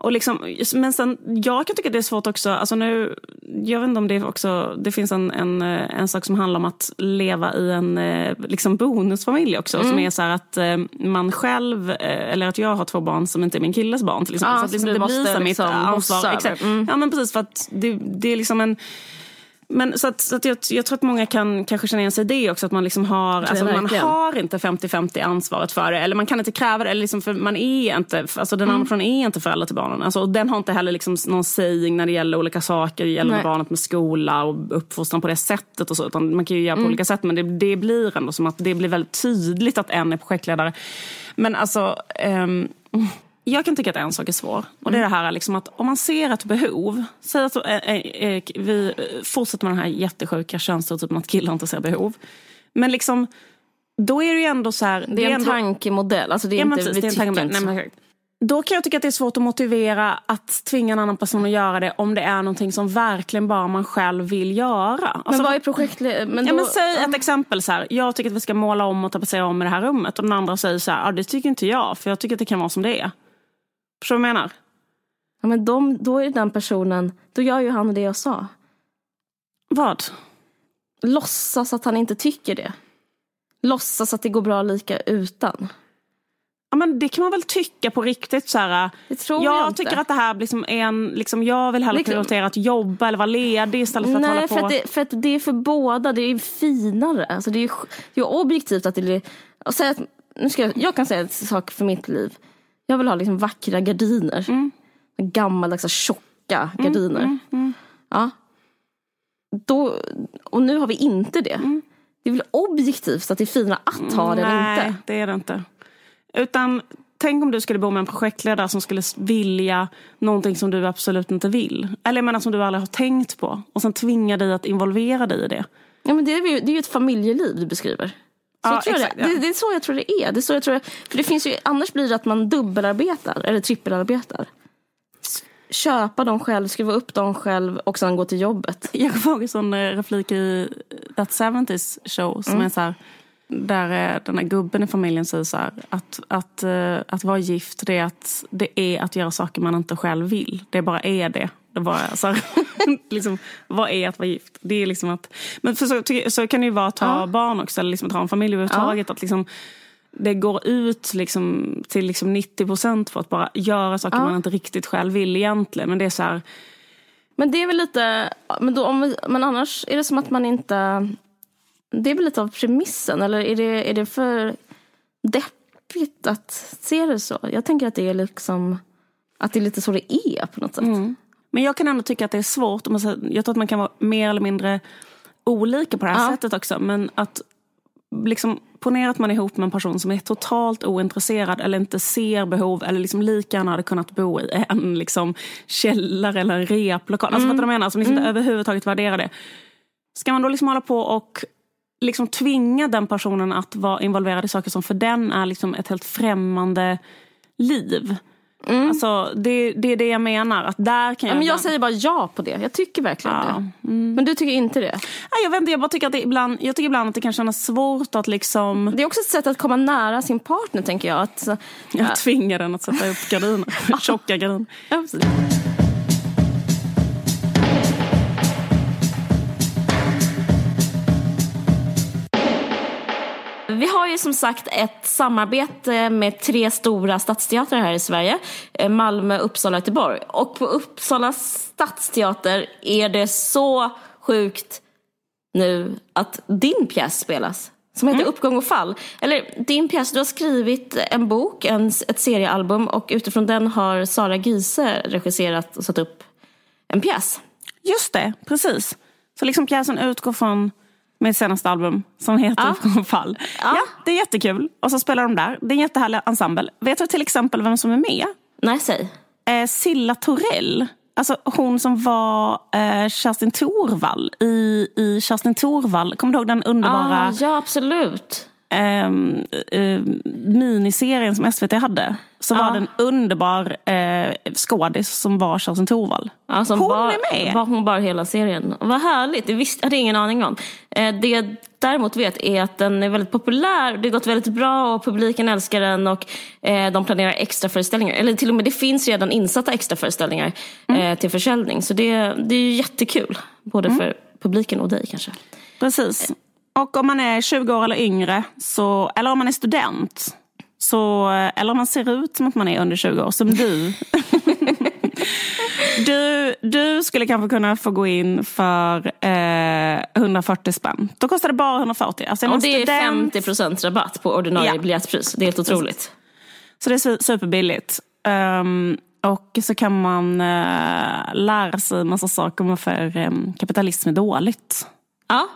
och liksom, men sen, jag kan tycka att det är svårt också, alltså nu, jag vet inte om det också, det finns en, en, en sak som handlar om att leva i en eh, liksom bonusfamilj också. Mm. Som är så att eh, man själv, eh, eller att jag har två barn som inte är min killes barn till exempel. Ja, så att liksom, det blir så liksom mitt ansvar. Exakt. Mm. Ja men precis för att det, det är liksom en men så att, så att jag, jag, tror att många kan kanske känna igen sig i det också. Att man liksom har, alltså, man har inte 50-50 ansvaret för det. Eller man kan inte kräva det. Eller liksom för man är inte, alltså den mm. andra personen är inte förälder till barnen. Alltså, och den har inte heller liksom någon saying när det gäller olika saker. Det gäller barnet med skola och uppfostran på det sättet. och så. Utan man kan ju göra på mm. olika sätt. Men det, det blir ändå som att det blir väldigt tydligt att en är projektledare. Men alltså... Um, jag kan tycka att en sak är svår. Och det är det här liksom att om man ser ett behov. Säg att äh, äh, vi fortsätter med den här jättesjuka könsstereotypen att killar inte ser behov. Men liksom, då är det ju ändå så här. Det är, det är en ändå, tankemodell. Alltså det är ja, inte, precis, vi det är en tankemodell. Nej, men, då kan jag tycka att det är svårt att motivera att tvinga en annan person att göra det om det är någonting som verkligen bara man själv vill göra. Alltså, men vad är projektledare? Ja, säg ett exempel så här. Jag tycker att vi ska måla om och tapetsera om i det här rummet. Och den andra säger så här, ah, det tycker inte jag för jag tycker att det kan vara som det är. Förstår du vad jag menar? Ja, men de, då är den personen, då gör ju han det jag sa. Vad? Låtsas att han inte tycker det. Låtsas att det går bra lika utan. Ja, men det kan man väl tycka på riktigt. Så här, det tror jag, jag tycker att det här liksom är en... Liksom, jag vill hellre liksom, prioritera att jobba eller vara ledig istället för att nej, hålla på. För att, det, för att det är för båda. Det är finare. Alltså, det, är, det är objektivt att det att, nu ska jag, jag kan säga en sak för mitt liv. Jag vill ha liksom vackra gardiner. Mm. Gammaldags tjocka mm, gardiner. Mm, mm, ja. Då, och nu har vi inte det. Mm. Det är väl objektivt att det är finare att ha det än inte? Nej, det är det inte. Utan tänk om du skulle bo med en projektledare som skulle vilja någonting som du absolut inte vill. Eller jag menar som du aldrig har tänkt på. Och sen tvinga dig att involvera dig i det. Ja, men det, är ju, det är ju ett familjeliv du beskriver. Så ja, tror exakt, det. Ja. Det, det. är så jag tror det är. Det är så jag tror, för det finns ju, annars blir det att man dubbelarbetar eller trippelarbetar. Köpa dem själv, skriva upp dem själv och sen gå till jobbet. Jag kommer ihåg en eh, replik i That 70s show som mm. är så här, där eh, den här gubben i familjen säger så här, att, att, uh, att vara gift det är, att, det är att göra saker man inte själv vill. Det bara är det. Det bara, så här, liksom, vad är att vara gift? Det är liksom att, men för så, så kan det ju vara att ha ja. barn också, eller liksom att ha en familj överhuvudtaget. Ja. Att liksom, det går ut liksom till liksom 90 procent för att bara göra saker ja. man inte riktigt själv vill egentligen. Men det är så här... Men det är väl lite, men, då, om vi, men annars är det som att man inte, det är väl lite av premissen eller är det, är det för deppigt att se det så? Jag tänker att det är liksom, att det är lite så det är på något sätt. Mm. Men jag kan ändå tycka att det är svårt. Jag tror att man kan vara mer eller mindre olika på det här ja. sättet också. Men att liksom, ponera att man är ihop med en person som är totalt ointresserad eller inte ser behov eller liksom lika gärna hade kunnat bo i en liksom, källare eller en replokal. Alltså, mm. Alltså, vad jag menar? Som liksom mm. inte överhuvudtaget värderar det. Ska man då liksom hålla på och liksom tvinga den personen att vara involverad i saker som för den är liksom ett helt främmande liv? Mm. Alltså, det, det är det jag menar. Att där kan jag, ja, men jag säger bara ja på det. Jag tycker verkligen ja. det. Mm. Men du tycker inte det? Ja, jag vet inte, jag bara tycker att det ibland, jag tycker ibland att det kan kännas svårt att liksom... Det är också ett sätt att komma nära sin partner tänker jag. Att, ja. Jag tvingar den att sätta upp gardiner. Tjocka gardiner. Vi har ju som sagt ett samarbete med tre stora stadsteatrar här i Sverige. Eh, Malmö, Uppsala och Göteborg. Och på Uppsala stadsteater är det så sjukt nu att din pjäs spelas. Som heter mm. Uppgång och fall. Eller din pjäs, du har skrivit en bok, en, ett seriealbum och utifrån den har Sara Giese regisserat och satt upp en pjäs. Just det, precis. Så liksom pjäsen utgår från mitt senaste album som heter och fall. Ja. ja. det är jättekul. Och så spelar de där. Det är en jättehärlig ensemble. Vet du till exempel vem som är med? Nej, säg. Eh, Silla Torell. Alltså hon som var eh, Kerstin Thorvall i, i Kerstin Thorvall. Kommer du ihåg den underbara... Ah, ja, absolut. Eh, eh, miniserien som SVT hade. Så ah. var det en underbar eh, skådis som var Kerstin Thorvall. Ja, hon bar, är med! Var hon bara hela serien. Vad härligt, det visste, hade jag ingen aning om. Eh, det jag däremot vet är att den är väldigt populär, det har gått väldigt bra och publiken älskar den och eh, de planerar extra föreställningar. Eller till och med det finns redan insatta extra föreställningar mm. eh, till försäljning. Så det, det är jättekul, både mm. för publiken och dig kanske. Precis. Och om man är 20 år eller yngre, så, eller om man är student, så, eller om man ser ut som att man är under 20 år, som du. du, du skulle kanske kunna få gå in för eh, 140 spänn. Då kostar det bara 140. Alltså och det student... är 50 procent rabatt på ordinarie ja. biljettpris. Det är helt otroligt. Så det är superbilligt. Um, och så kan man uh, lära sig massa saker om varför um, kapitalism är dåligt. Ja,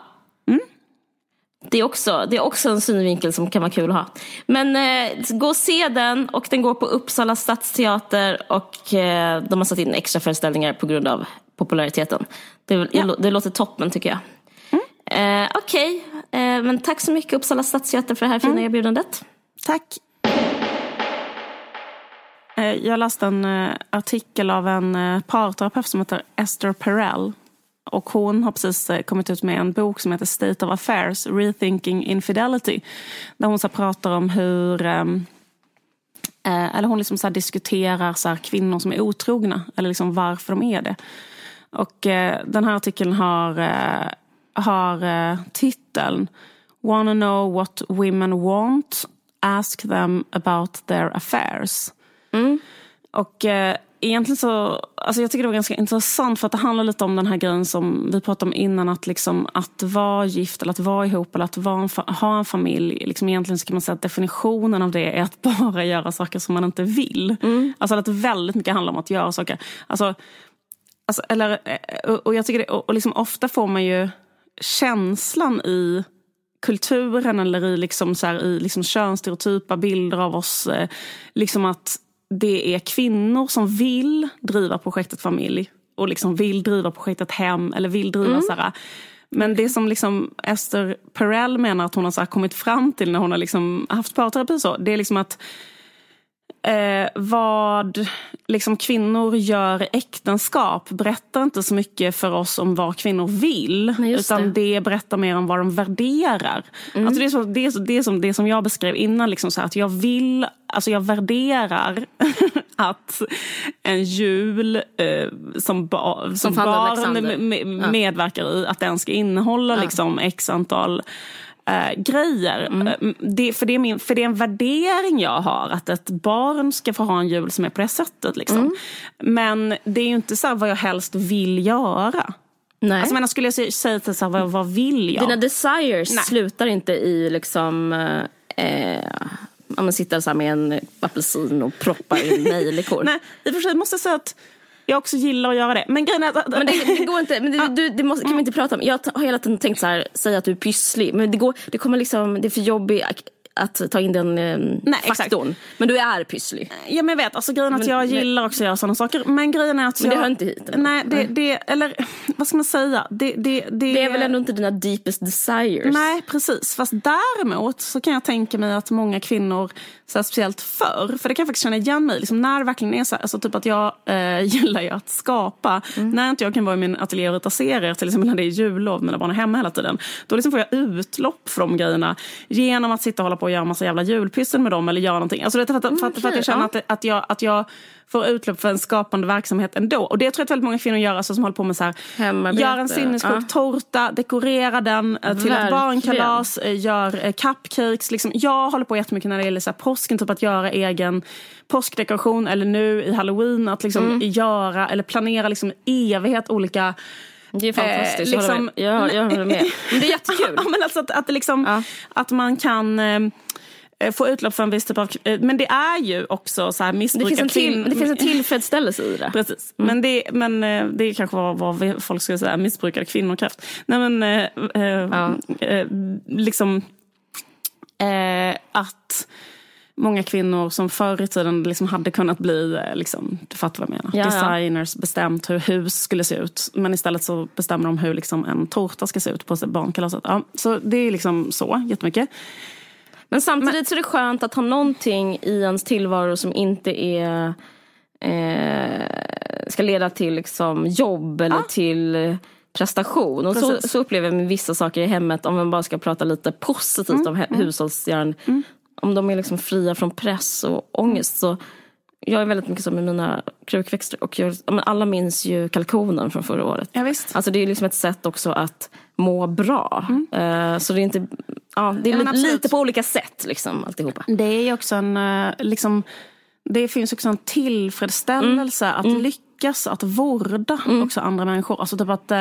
det är, också, det är också en synvinkel som kan vara kul att ha. Men eh, gå och se den och den går på Uppsala stadsteater och eh, de har satt in extra föreställningar på grund av populariteten. Det, ja. det låter toppen tycker jag. Mm. Eh, Okej, okay. eh, men tack så mycket Uppsala stadsteater för det här fina mm. erbjudandet. Tack. Eh, jag läste en eh, artikel av en parterapeut som heter Esther Perel och hon har precis eh, kommit ut med en bok som heter State of Affairs, Rethinking Infidelity. Där hon så pratar om hur ehm, eh, eller hon liksom så diskuterar så kvinnor som är otrogna, eller liksom varför de är det. Och eh, den här artikeln har, har titeln Wanna know what women want? Ask them about their affairs. Mm. Och egentligen så, alltså jag tycker det var ganska intressant för att det handlar lite om den här grejen som vi pratade om innan. Att, liksom, att vara gift eller att vara ihop eller att vara en, ha en familj. Liksom egentligen så kan man säga att definitionen av det är att bara göra saker som man inte vill. Mm. Alltså att väldigt mycket handlar om att göra saker. Alltså, alltså, eller, eh, och jag tycker det, och liksom ofta får man ju känslan i kulturen eller i, liksom så här, i liksom könsstereotypa bilder av oss. Eh, liksom att det är kvinnor som vill driva projektet familj och liksom vill driva projektet hem eller vill driva mm. så här, men det som liksom Esther Perel menar att hon har så kommit fram till när hon har liksom haft parterapi så, det är liksom att eh, vad liksom kvinnor gör i äktenskap berättar inte så mycket för oss om vad kvinnor vill. utan det. det. berättar mer om vad de värderar. Mm. Alltså det, är så, det, är, det, är som, det som jag beskrev innan, liksom så att jag vill, alltså jag värderar att en jul eh, som, ba, som, som barn med, medverkar i, att den ska innehålla ja. liksom x antal äh, grejer. Mm. Eh, det, för, det är min, för det är en värdering jag har, att ett barn ska få ha en jul som är på det sättet. Liksom. Mm. Men det är ju inte så vad jag helst vill göra. Nej. Alltså, men skulle jag säga till så här, vad, vad vill jag? Dina desires Nej. slutar inte i liksom eh, ja, men sitta så med en apelsin och proppa in nejlikor. Nej, i och för sig måste jag säga att jag också gillar att göra det. Men grejen är att... Men det, det går inte, men det, du, det måste, kan vi inte prata om. Jag har hela tiden tänkt så här, säga att du är pysslig. Men det, går, det kommer liksom, det är för jobbigt att ta in den eh, Nej, faktorn. Exakt. Men du är pysslig. Ja men jag vet, alltså grejen är att jag gillar också att göra sådana saker. Men grejen är att Men det hör inte hit? Eller? Nej, det, det, eller vad ska man säga? Det, det, det, det är väl ändå inte dina deepest desires? Nej precis, fast däremot så kan jag tänka mig att många kvinnor, så här, speciellt förr, för det kan jag faktiskt känna igen mig liksom, när det verkligen är så här, alltså, typ att jag äh, gillar ju att skapa. Mm. När inte jag kan vara i min ateljé och rita serier, till exempel när det är jullov, mina barn är hemma hela tiden. Då liksom får jag utlopp de grejerna genom att sitta och hålla på på att göra massa jävla julpyssel med dem eller göra någonting. Alltså, det, för, att, för, att, för att jag känner att, att, jag, att jag får utlopp för en skapande verksamhet ändå. Och det tror jag att väldigt många kvinnor gör, alltså, som håller på med så här, gör en sinnessjuk ja. tårta, dekorera den eh, till ett barnkalas, eh, gör cupcakes. Liksom. Jag håller på jättemycket när det gäller så här, påsken, typ att göra egen påskdekoration eller nu i halloween att liksom mm. göra eller planera liksom evighet olika det är fantastiskt, eh, liksom, jag, håller med. Jag, jag håller med. Men det är jättekul. ja, men alltså att, att, liksom, ja. att man kan eh, få utlopp för en viss typ av... Eh, men det är ju också så här missbruk det finns, en till, det finns en tillfredsställelse i det. Precis. Mm. Men, det, men eh, det är kanske vad, vad folk skulle säga, missbrukade kvinnokräft. Nej men, eh, eh ja. liksom att många kvinnor som förr i tiden liksom hade kunnat bli, eh, liksom, du fattar vad jag menar, ja, designers, bestämt hur hus skulle se ut. Men istället så bestämmer de hur liksom, en tårta ska se ut på barnkalaset. Ja, så det är liksom så jättemycket. Men samtidigt Men, så är det skönt att ha någonting i ens tillvaro som inte är eh, ska leda till liksom, jobb eller ja. till prestation. Och så, så, upplever jag med vissa saker i hemmet, om man bara ska prata lite positivt mm, om mm. hushållsjärn. Mm om de är liksom fria från press och ångest så jag är väldigt mycket så med mina krukväxter och jag, alla minns ju kalkonen från förra året. Ja, visst. Alltså det är liksom ett sätt också att må bra. Mm. Uh, så det är inte, ja det är ja, li lite på olika sätt liksom alltihopa. Det är ju också en, eh, liksom, det finns också en tillfredsställelse mm. att mm. lyckas att vårda mm. också andra människor. Alltså typ att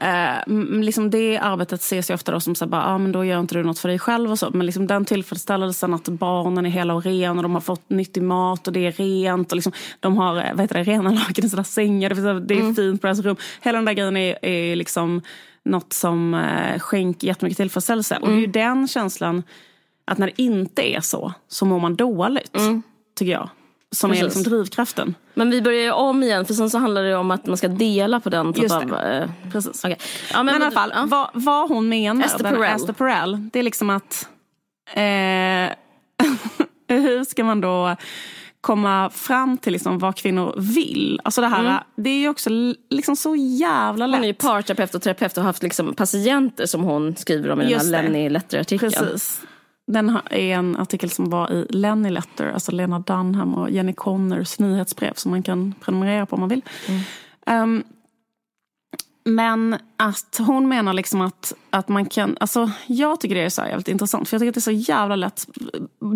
eh, liksom det arbetet ses ju ofta då som så bara, ah, men då gör inte du något för dig själv och så. Men liksom den tillfredsställelsen att barnen är hela och rena och de har fått nyttig mat och det är rent och liksom, de har eh, vad heter det, rena lakan i sina sängar. Det, det är mm. fint på deras rum. Hela den där grejen är, är liksom något som eh, skänker jättemycket tillfredsställelse. Mm. Och det är ju mm. den känslan, att när det inte är så, så mår man dåligt. Mm. Tycker jag. Som Precis. är liksom drivkraften. Men vi börjar ju om igen för sen så handlar det om att man ska dela på den. Typ av, eh, Precis. Okay. Ja, men, men i alla fall, ja. vad, vad hon menar, Esther Perel. Esther Perel, det är liksom att eh, hur ska man då komma fram till liksom vad kvinnor vill. Alltså det här, mm. det är ju också liksom så jävla lätt. Hon är ju parterapeut och terapeut och har haft liksom patienter som hon skriver om i Just den här Lenny Letter-artikeln. Precis. Den är en artikel som var i Lenny Letter, alltså Lena Dunham och Jenny Connors nyhetsbrev som man kan prenumerera på om man vill. Mm. Um, men att hon menar liksom att, att man kan... Alltså, jag tycker det är så jävligt intressant. För jag tycker att det är så jävla lätt.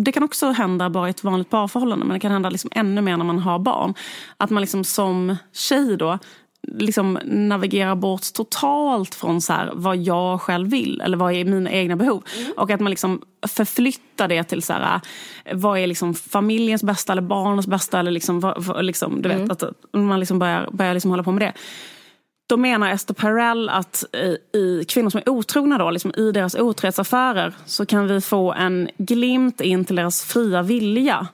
Det kan också hända bara i ett vanligt parförhållande. Men det kan hända liksom ännu mer när man har barn. Att man liksom som tjej då liksom navigera bort totalt från så här, vad jag själv vill eller vad är mina egna behov. Mm. Och att man liksom förflyttar det till så här, vad är liksom familjens bästa eller barnens bästa. Eller liksom, vad, liksom, du vet, mm. att man liksom börjar, börjar liksom hålla på med det. Då menar Esther Perel att i, i kvinnor som är otrogna då, liksom i deras otrohetsaffärer så kan vi få en glimt in till deras fria vilja.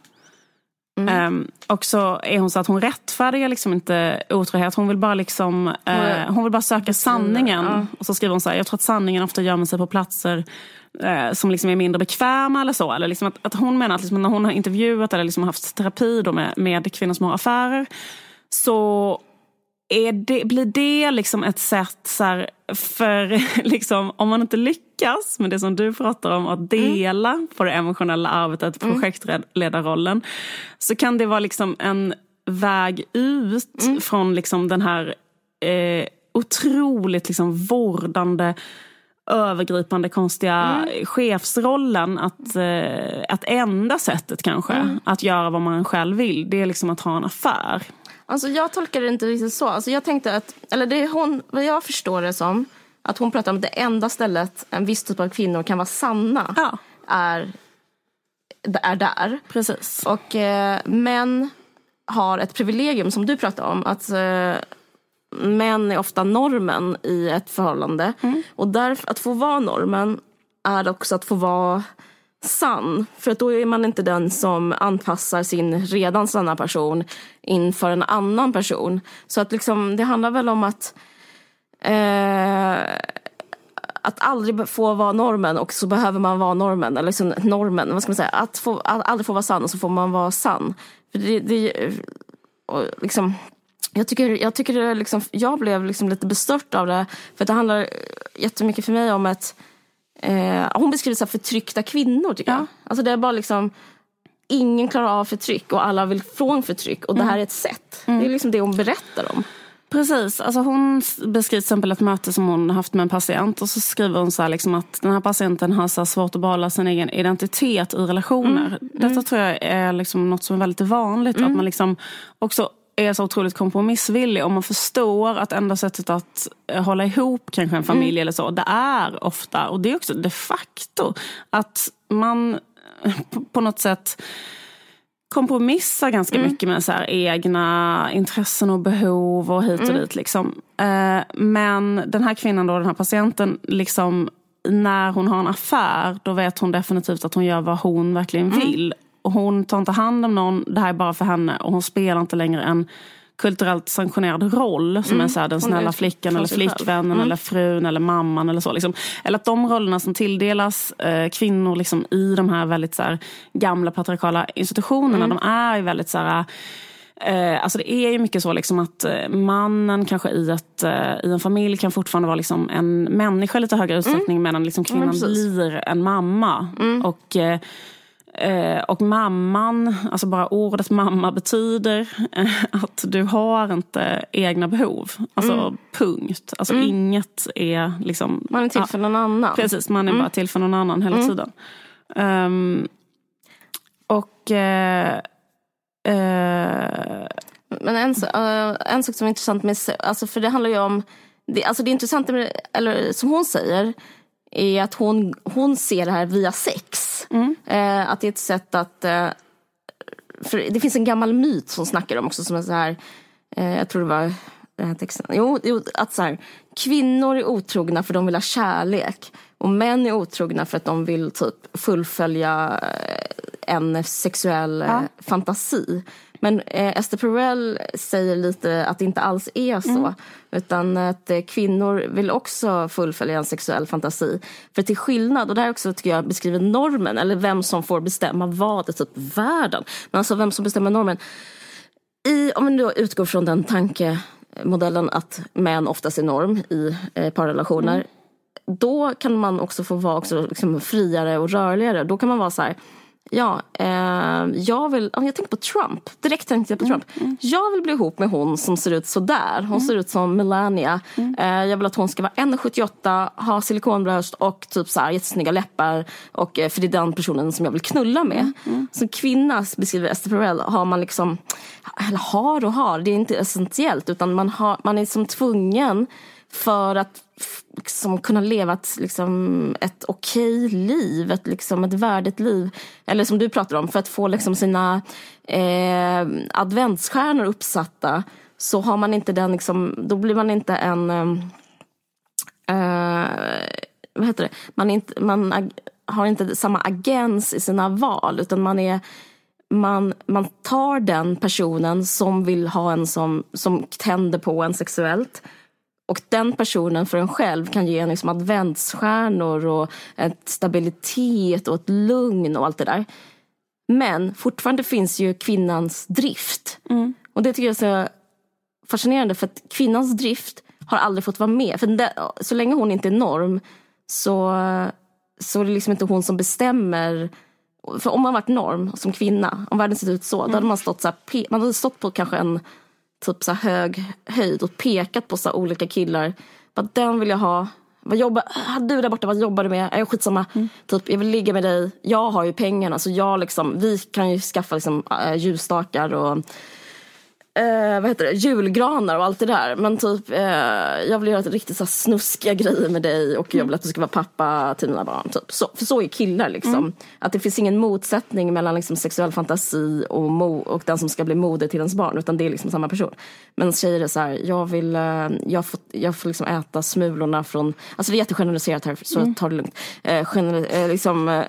Mm. Um, och så är hon så att hon rättfärdigar liksom inte otrohet. Hon vill bara, liksom, uh, hon vill bara söka sanningen. Ja. Och så skriver hon så här, jag tror att sanningen ofta gömmer sig på platser uh, som liksom är mindre bekväma eller så. Eller liksom att, att hon menar att liksom när hon har intervjuat eller liksom haft terapi med, med kvinnor som har affärer så det, blir det liksom ett sätt så här, för liksom, om man inte lyckas med det som du pratar om, att dela mm. på det emotionella arbetet, mm. projektledarrollen, så kan det vara liksom en väg ut mm. från liksom den här eh, otroligt liksom vårdande övergripande konstiga mm. chefsrollen. Att, eh, att enda sättet kanske mm. att göra vad man själv vill, det är liksom att ha en affär. Alltså jag tolkar det inte riktigt så. Alltså jag tänkte att, eller det är hon, vad jag förstår det som, att hon pratar om det enda stället en viss typ av kvinnor kan vara sanna ja. är, är där. Precis. Och eh, män har ett privilegium som du pratade om. Att eh, män är ofta normen i ett förhållande. Mm. Och därför, att få vara normen är också att få vara sann. För att då är man inte den som anpassar sin redan sanna person inför en annan person. Så att liksom, det handlar väl om att eh, att aldrig få vara normen och så behöver man vara normen. Eller liksom normen, vad ska man säga? Att, få, att aldrig få vara sann och så får man vara sann. För det, det, och liksom, jag tycker, jag, tycker det liksom, jag blev liksom lite bestört av det. För det handlar jättemycket för mig om ett eh, hon beskriver så förtryckta kvinnor tycker ja. jag. Alltså det är bara liksom, ingen klarar av förtryck och alla vill från förtryck och mm. det här är ett sätt. Mm. Det är liksom det hon berättar om. Precis. Alltså hon beskriver till exempel ett möte som hon haft med en patient och så skriver hon så här liksom att den här patienten har så svårt att behålla sin egen identitet i relationer. Mm. Detta mm. tror jag är liksom något som är väldigt vanligt. Mm. Att man liksom också är så otroligt kompromissvillig och man förstår att enda sättet att hålla ihop kanske en familj mm. eller så, det är ofta, och det är också de facto, att man på något sätt kompromissar ganska mm. mycket med så här egna intressen och behov och hit och mm. dit. Liksom. Eh, men den här kvinnan, då, den här patienten, liksom, när hon har en affär, då vet hon definitivt att hon gör vad hon verkligen mm. Och hon tar inte hand om någon, det här är bara för henne. Och hon spelar inte längre en kulturellt sanktionerad roll som mm. är så här, den snälla flickan eller flickvännen mm. eller frun eller mamman eller så. Liksom. Eller att de rollerna som tilldelas eh, kvinnor liksom, i de här väldigt så här, gamla patriarkala institutionerna, mm. de är väldigt så här, Eh, alltså det är ju mycket så liksom att eh, mannen kanske i, ett, eh, i en familj kan fortfarande vara liksom en människa i lite högre utsträckning mm. medan liksom kvinnan mm, blir en mamma. Mm. Och eh, Eh, och mamman, alltså bara ordet mamma betyder eh, att du har inte egna behov. Alltså mm. punkt. Alltså mm. inget är liksom... Man är till för någon annan. Precis, man är mm. bara till för någon annan hela mm. tiden. Um, och... Uh, uh, Men en, en sak som är intressant med... Alltså för det handlar ju om... Det, alltså det intressanta med, eller som hon säger, är att hon, hon ser det här via sex. Mm. Eh, att det är ett sätt att... Eh, det finns en gammal myt som snackar om också som är så här... Eh, jag tror det var den här texten. Jo, jo, att så här, kvinnor är otrogna för de vill ha kärlek. Och män är otrogna för att de vill typ fullfölja eh, en sexuell ja. Eh, fantasi. Men eh, Esther Perel säger lite att det inte alls är så. Mm. Utan att eh, kvinnor vill också fullfölja en sexuell fantasi. För till skillnad, och det här också tycker jag beskriver normen, eller vem som får bestämma vad i typ världen. Men alltså vem som bestämmer normen. I, om vi då utgår från den tankemodellen att män oftast är norm i eh, parrelationer. Mm. Då kan man också få vara också liksom friare och rörligare. Då kan man vara så här, Ja, eh, jag vill, jag tänker på Trump. Direkt tänkte jag på Trump. Mm, mm. Jag vill bli ihop med hon som ser ut så där. Hon mm. ser ut som Melania. Mm. Eh, jag vill att hon ska vara 1,78, ha silikonbröst och typ så här, jättesnygga läppar. Och, eh, för det är den personen som jag vill knulla med. Mm, mm. Som kvinna, beskriver Esther Perel, har man liksom, eller har och har, det är inte essentiellt. Utan man, har, man är som tvungen för att liksom, kunna leva ett, liksom, ett okej liv, ett, liksom, ett värdigt liv. Eller som du pratar om, för att få liksom, sina eh, adventsstjärnor uppsatta så har man inte den, liksom, då blir man inte en... Ehm, eh, vad heter det? Man, inte, man har inte samma agens i sina val utan man är man, man tar den personen som vill ha en som, som tänder på en sexuellt och den personen för en själv kan ge en liksom adventsstjärnor och en stabilitet och ett lugn och allt det där. Men fortfarande finns ju kvinnans drift. Mm. Och det tycker jag är så fascinerande för att kvinnans drift har aldrig fått vara med. För det, så länge hon inte är norm så, så är det liksom inte hon som bestämmer. För om man varit norm som kvinna, om världen sett ut så, mm. då hade man stått, så här, man hade stått på kanske en typ så hög höjd och pekat på så olika killar. Bara, den vill jag ha. Vad jobbar, du där borta, vad jobbar du med? Jag skitsamma. Mm. Typ, jag vill ligga med dig. Jag har ju pengarna så jag liksom, vi kan ju skaffa liksom, äh, ljusstakar och eh, vad heter det, julgranar och allt det där. Men typ, eh, jag vill göra riktigt så snuskiga grejer med dig och jag vill att du ska vara pappa till mina barn. Typ. Så, för så är killar liksom. Mm. Att det finns ingen motsättning mellan liksom, sexuell fantasi och, mo och den som ska bli moder till ens barn. Utan det är liksom samma person. Men tjejer är så här, jag vill, eh, jag får, jag får liksom äta smulorna från, alltså det är jättegeneraliserat här så mm. ta det lugnt. Eh, gener, eh, liksom, eh,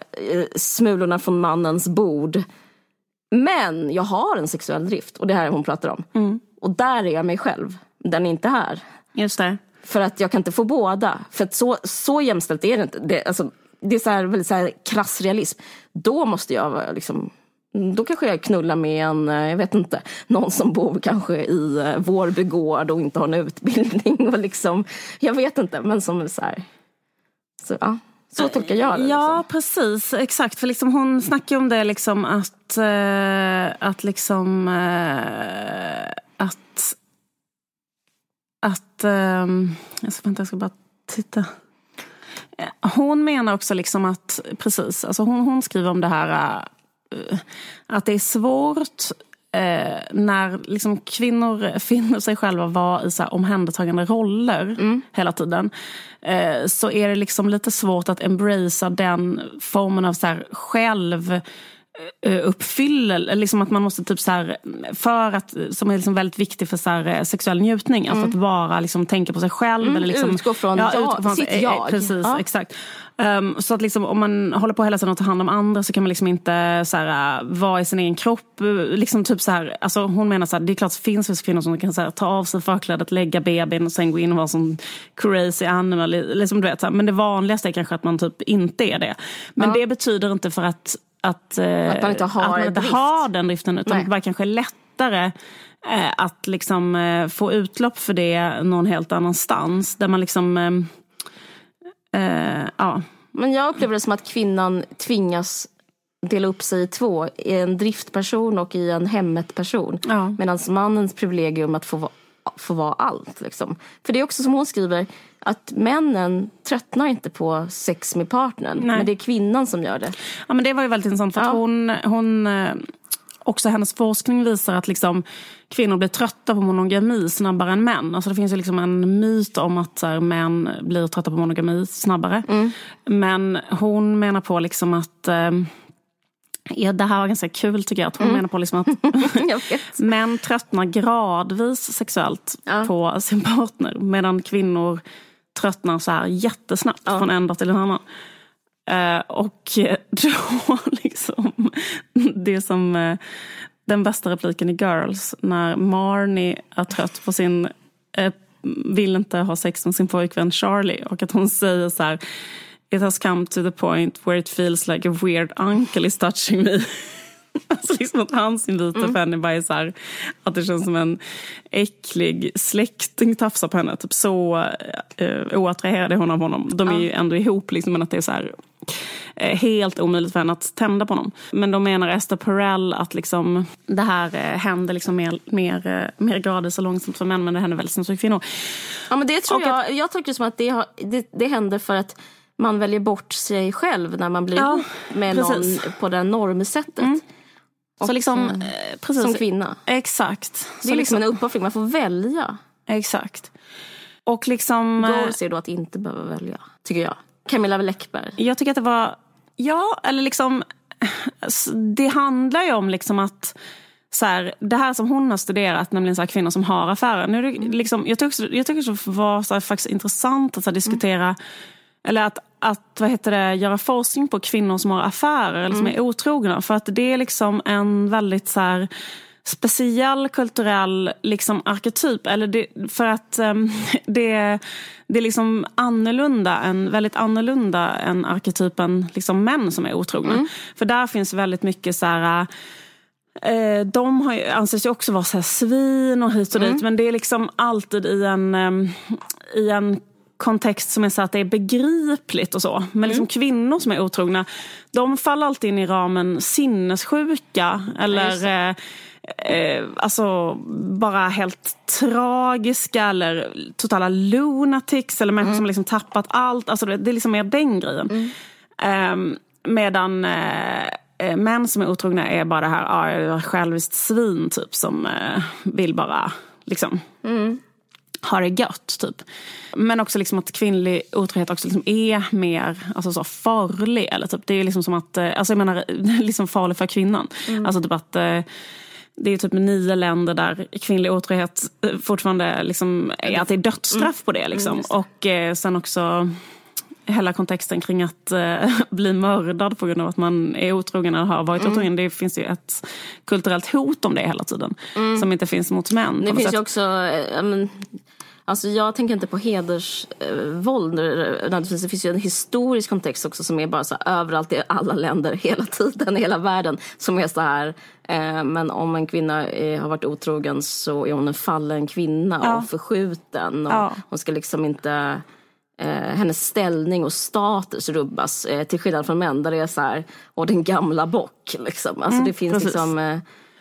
smulorna från mannens bord men jag har en sexuell drift och det här hon pratar om. Mm. Och där är jag mig själv. Den är inte här. Just det. För att jag kan inte få båda. För att så, så jämställt är det inte. Det, alltså, det är så här, väldigt så här krass realism. Då måste jag liksom då kanske jag knullar med en, jag vet inte, någon som bor kanske i eh, Vårby gård och inte har en utbildning. Och liksom, jag vet inte, men som så här. Så, ja. Så tolkar jag det. Ja, liksom. precis. Exakt. För liksom hon snackar om det liksom att, äh, att liksom äh, att att jag ska, vänta, jag ska bara titta. Hon menar också liksom att, precis, alltså hon, hon skriver om det här att det är svårt eh, när liksom kvinnor finner sig själva vara i så här omhändertagande roller mm. hela tiden. Eh, så är det liksom lite svårt att embracea den formen av så här själv uppfyller, liksom att man måste typ så här, för att, som är liksom väldigt viktig för så här, eh, sexuell njutning, mm. alltså att bara liksom tänka på sig själv. Mm, eller liksom, utgå från ja, jag, från, sitt jag. Precis, ja. exakt. Um, så att liksom, om man håller på hela tiden att ta hand om andra så kan man liksom inte så här, vara i sin egen kropp. Liksom typ så här, alltså hon menar att det är klart att det finns kvinnor som kan så här, ta av sig förklädet, lägga bebisen och sen gå in och vara som crazy animal. Liksom, du vet, så här. Men det vanligaste är kanske att man typ inte är det. Men ja. det betyder inte för att att, eh, att man inte har, man inte har den driften utan Nej. det bara kanske är lättare eh, att liksom eh, få utlopp för det någon helt annanstans. Där man liksom, ja. Men jag upplever det som att kvinnan tvingas dela upp sig i två. I en driftperson och i en hemmet-person. Ja. Medan mannens privilegium att få, få vara allt. Liksom. För det är också som hon skriver, att männen tröttnar inte på sex med partnern. Nej. Men det är kvinnan som gör det. Ja men det var ju väldigt intressant för ja. hon, hon eh, också hennes forskning visar att liksom, kvinnor blir trötta på monogami snabbare än män. Alltså det finns ju liksom en myt om att så här, män blir trötta på monogami snabbare. Mm. Men hon menar på liksom att eh, Ja, det här var ganska kul tycker jag. Att hon mm. menar på liksom att män tröttnar gradvis sexuellt ja. på sin partner. Medan kvinnor tröttnar så här jättesnabbt ja. från en dag till en annan. Uh, och då liksom, det som uh, den bästa repliken i Girls, när Marnie är trött på sin, uh, vill inte ha sex med sin pojkvän Charlie och att hon säger så här It has come to the point where it feels like a weird uncle is touching me. Alltså liksom att hans inviter mm. för henne bara är så här, att det känns som en äcklig släkting tafsar på henne. Typ så uh, oattraherad är hon av honom. De är ju ändå ihop liksom, men att det är så här, uh, helt omöjligt för henne att tända på honom. Men då menar Esther Perel att liksom, det här uh, händer liksom mer, mer, uh, mer gradvis och långsamt för män men det händer väldigt snabbt för kvinnor. Ja men det tror och jag, att, jag det som att det, har, det, det händer för att man väljer bort sig själv när man blir ja, ihop med precis. någon på det normsättet. Mm. Så liksom, eh, precis. Som kvinna. Exakt. Det är liksom en uppoffring, man får välja. Exakt. Och liksom... Goals är då att inte behöva välja, tycker jag. Camilla Läckberg. Jag tycker att det var, ja, eller liksom, det handlar ju om liksom att så här, det här som hon har studerat, nämligen så här, kvinnor som har affärer. Nu det, mm. liksom, jag tycker jag tycker det var så här, faktiskt intressant att så här, diskutera mm eller att, att vad heter det, göra forskning på kvinnor som har affärer eller som mm. är otrogna. För att det är liksom en väldigt så här, speciell kulturell liksom, arketyp. Eller det, för att um, det, det är liksom annorlunda, en, väldigt annorlunda än arketypen liksom, män som är otrogna. Mm. För där finns väldigt mycket så här eh, de har ju, anses ju också vara så svin och hit och dit. Mm. Men det är liksom alltid i en, um, i en kontext som är så att det är begripligt och så. Men liksom mm. kvinnor som är otrogna, de faller alltid in i ramen sinnessjuka eller eh, eh, alltså bara helt tragiska eller totala lunatics eller människor mm. som liksom tappat allt. Alltså det är liksom mer den grejen. Mm. Ehm, eh, medan eh, män som är otrogna är bara det här, ah, jag själviskt svin typ som eh, vill bara liksom mm ha det gött. Typ. Men också liksom att kvinnlig otrohet också liksom är mer alltså så, farlig. Eller typ, det är liksom som att, eh, alltså jag menar, liksom farlig för kvinnan. Mm. Alltså typ att eh, det är typ nio länder där kvinnlig otrohet eh, fortfarande liksom är att det är dödsstraff mm. på det. Liksom. Mm, och eh, sen också hela kontexten kring att eh, bli mördad på grund av att man är otrogen eller har varit mm. otrogen. Det finns ju ett kulturellt hot om det hela tiden. Mm. Som inte finns mot män. Det finns ju också, äh, men, alltså jag tänker inte på hedersvåld. Äh, det finns ju en historisk kontext också som är bara så här, överallt i alla länder hela tiden i hela världen. Som är så här, äh, men om en kvinna har varit otrogen så är hon en fallen kvinna ja. och förskjuten. Och ja. Hon ska liksom inte eh, hennes ställning och status rubbas. Eh, till skillnad från män där det är så här, och den gamla bock. Liksom. Alltså, mm, det finns precis. liksom, eh,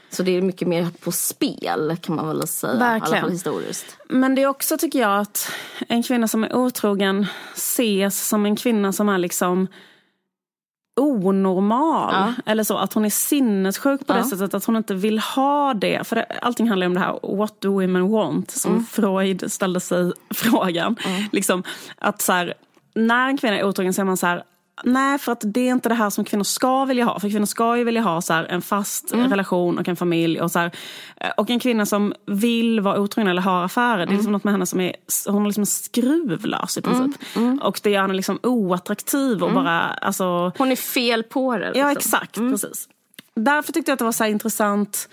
så det är mycket mer på spel kan man väl säga. Verkligen. I alla fall historiskt. Men det är också tycker jag att en kvinna som är otrogen ses som en kvinna som är liksom onormal. Ja. Eller så, att hon är sinnessjuk på ja. det sättet att hon inte vill ha det. För det, allting handlar om det här what do women want? Som mm. Freud ställde sig frågan. Mm. Liksom, att så här, när en kvinna är otrogen så är man så här, Nej, för att det är inte det här som kvinnor ska vilja ha. För kvinnor ska ju vilja ha så här, en fast mm. relation och en familj. Och, så här, eh, och en kvinna som vill vara otrogen eller ha affärer, mm. det är liksom mm. något med henne som är, hon är liksom skruvlös i princip. Mm. mm. Och det gör henne liksom oattraktiv och mm. bara, alltså... Hon är fel på det. Liksom. Ja, exakt. Precis. Därför tyckte jag att det var så intressant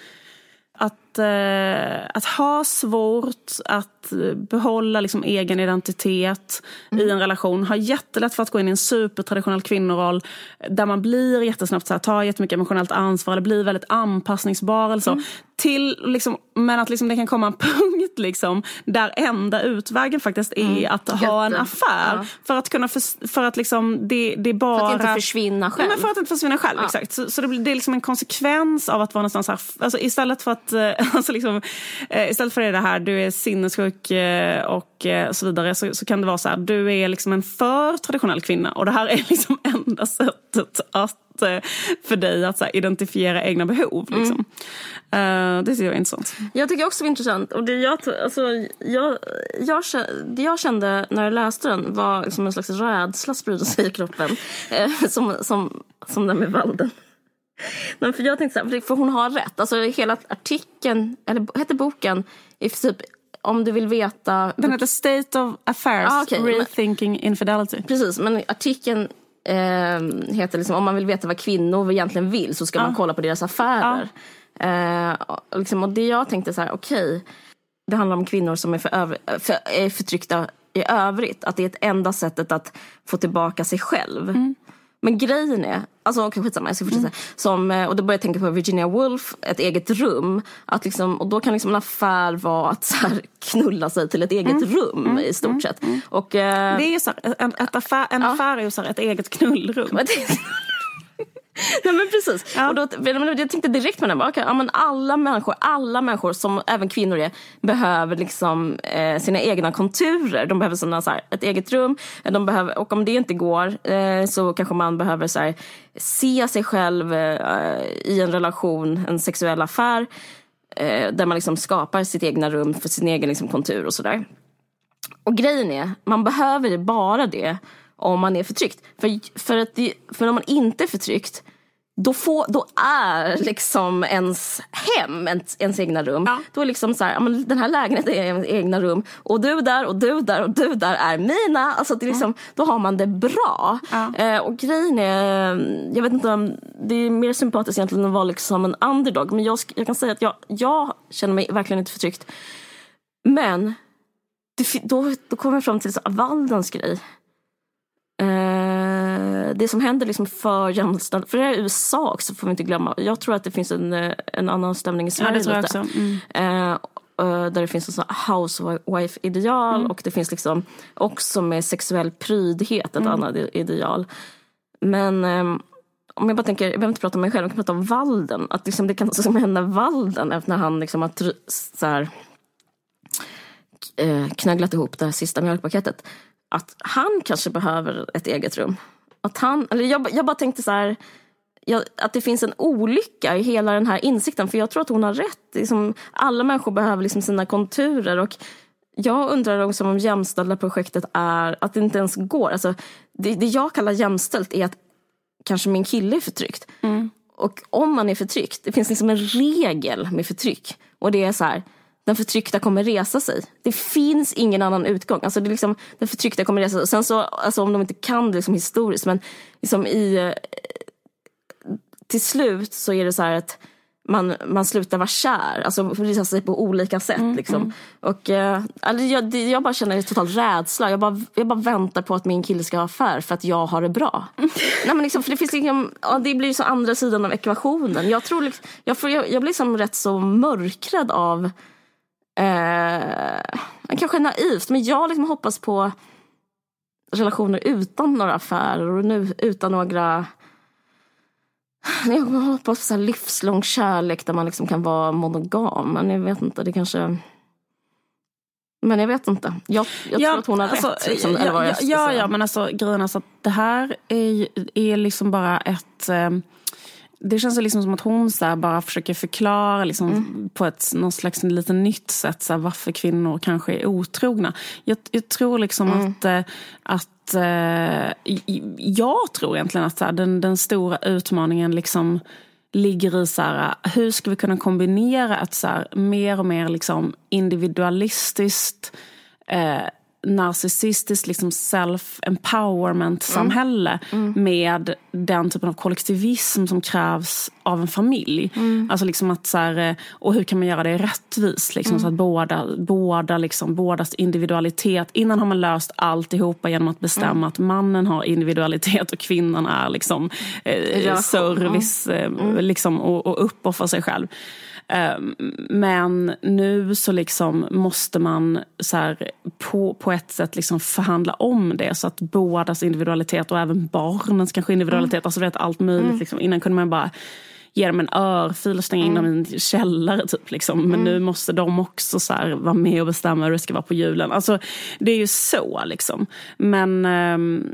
att, eh, att ha svårt att behålla liksom egen identitet mm. i en relation. Ha jättelätt för att gå in i en supertraditionell kvinnoroll där man blir jättesnabbt så här, tar jättemycket emotionellt ansvar eller blir väldigt anpassningsbar. Eller så. Mm. Till, liksom, men att liksom det kan komma en punkt liksom, där enda utvägen faktiskt är mm. att Jätte. ha en affär. Ja. För att kunna för, för att liksom det, det bara... För att inte försvinna själv. Nej, men för att inte försvinna själv, ja. exakt. Så, så det, det, är liksom en konsekvens av att vara någonstans här, alltså istället för att, eh, alltså liksom, eh, istället för det här, du är sinnessjuk eh, och så vidare, så, så kan det vara så här, du är liksom en för traditionell kvinna och det här är liksom enda sättet att Eh, för dig att här, identifiera egna behov. Mm. Liksom. Mm. Det tycker jag är intressant. Jag tycker också det är intressant. Och det jag, alltså, jag, jag, det jag kände när jag läste den var liksom en slags rädsla sprida sig i kroppen. Eh, som, som, som den med valden. Men för jag tänkte så här, för hon har rätt. Alltså hela artikeln, eller heter boken, i typ om du vill veta... Den heter State of Affairs, ah, okay. Rethinking Infidelity. Precis, men artikeln eh, heter liksom, om man vill veta vad kvinnor egentligen vill så ska ja. man kolla på deras affärer. Ja. Eh, liksom, och det jag tänkte så här, okej, okay, det handlar om kvinnor som är, för över, för, är förtryckta i övrigt. Att det är ett enda sättet att få tillbaka sig själv. Mm. Men grejen är, alltså okay, skitsamma jag ska fortsätta. Mm. Som, eh, och då börjar jag tänka på Virginia Woolf, ett eget rum. Att liksom, och då kan liksom en affär vara att så här, knulla sig till ett eget mm. rum mm. i stort mm. sett. Och, eh, det är ju så här, en, affär, en ja. affär är ju så här, ett eget knullrum. Nej men precis. Ja. Och då, jag tänkte direkt på den. Okay, ja, men alla, människor, alla människor, som även kvinnor är, behöver liksom, eh, sina egna konturer. De behöver såna, så här, ett eget rum. De behöver, och om det inte går eh, så kanske man behöver så här, se sig själv eh, i en relation, en sexuell affär. Eh, där man liksom skapar sitt egna rum för sin egen liksom, kontur och sådär. Och grejen är, man behöver bara det om man är förtryckt. För, för, att det, för om man inte är förtryckt då, får, då är liksom ens hem ens, ens egna rum. Ja. Då är liksom så här, men den här lägenheten är ens egna rum. Och du där och du där och du där är mina. Alltså det är liksom, ja. Då har man det bra. Eh, och grejen är, jag vet inte om det är mer sympatiskt egentligen att vara liksom en underdog. Men jag, jag kan säga att jag, jag känner mig verkligen inte förtryckt. Men det, då, då kommer jag fram till så, Valdens grej. Eh, det som händer liksom för jämställdhet, för det är USA också får vi inte glömma. Jag tror att det finns en, eh, en annan stämning i Sverige. Ja, det tror mm. eh, där det finns en housewife-ideal mm. och det finns liksom också med sexuell prydhet ett mm. annat ideal. Men eh, om jag bara tänker, jag behöver inte prata om mig själv, jag kan prata om Walden. Att liksom det kan som hända Walden när han liksom har så här, eh, knögglat ihop det här sista mjölkpaketet att han kanske behöver ett eget rum. Att han, eller jag, jag bara tänkte så här, jag, att det finns en olycka i hela den här insikten. För jag tror att hon har rätt. Liksom, alla människor behöver liksom sina konturer. Och jag undrar också om jämställda projektet är att det inte ens går. Alltså, det, det jag kallar jämställt är att kanske min kille är förtryckt. Mm. Och om man är förtryckt, det finns liksom en regel med förtryck. Och det är så här, den förtryckta kommer resa sig. Det finns ingen annan utgång. Alltså det är liksom, den förtryckta kommer resa sig. Sen så, alltså om de inte kan det liksom historiskt, men liksom i, eh, till slut så är det så här att man, man slutar vara kär. Alltså resa sig på olika sätt. Mm, liksom. mm. Och, eh, alltså, jag, jag bara känner total rädsla. Jag bara, jag bara väntar på att min kille ska ha affär för att jag har det bra. Nej, men liksom, för det, finns liksom, ja, det blir så andra sidan av ekvationen. Jag, tror, liksom, jag, jag, jag blir liksom rätt så mörkrädd av Eh, kanske naivt, men jag liksom hoppas på relationer utan några affärer och nu utan några jag hoppas på så livslång kärlek där man liksom kan vara monogam. Men jag vet inte, det kanske... Men jag vet inte. Jag, jag ja, tror att hon har alltså, rätt. Liksom, ja, ja, ja, men alltså grejen är så att det här är, är liksom bara ett... Eh, det känns liksom som att hon så bara försöker förklara liksom, mm. på ett någon slags lite nytt sätt så varför kvinnor kanske är otrogna. Jag, jag tror liksom mm. att, eh, att äh, jag tror egentligen att så den, den stora utmaningen liksom ligger i så här, hur ska vi kunna kombinera ett så mer och mer liksom individualistiskt eh, narcissistiskt liksom self-empowerment-samhälle mm. mm. med den typen av kollektivism som krävs av en familj. Mm. Alltså liksom att så här, eh, och hur kan man göra det rättvist? Liksom, mm. Så att båda, båda liksom, bådas individualitet. Innan har man löst alltihopa genom att bestämma mm. att mannen har individualitet och kvinnan är liksom, eh, service eh, mm. liksom, och, och uppoffrar sig själv. Ehm, men nu så liksom måste man så här, på, på ett sätt liksom förhandla om det så att bådas individualitet och även barnens kanske individualitet, mm. alltså vet, allt möjligt. Mm. Liksom. Innan kunde man bara ge dem en örfil och stänga in dem i en källare. Typ, liksom. Men mm. nu måste de också så här, vara med och bestämma hur det ska vara på julen. Alltså, det är ju så. Liksom. Men um,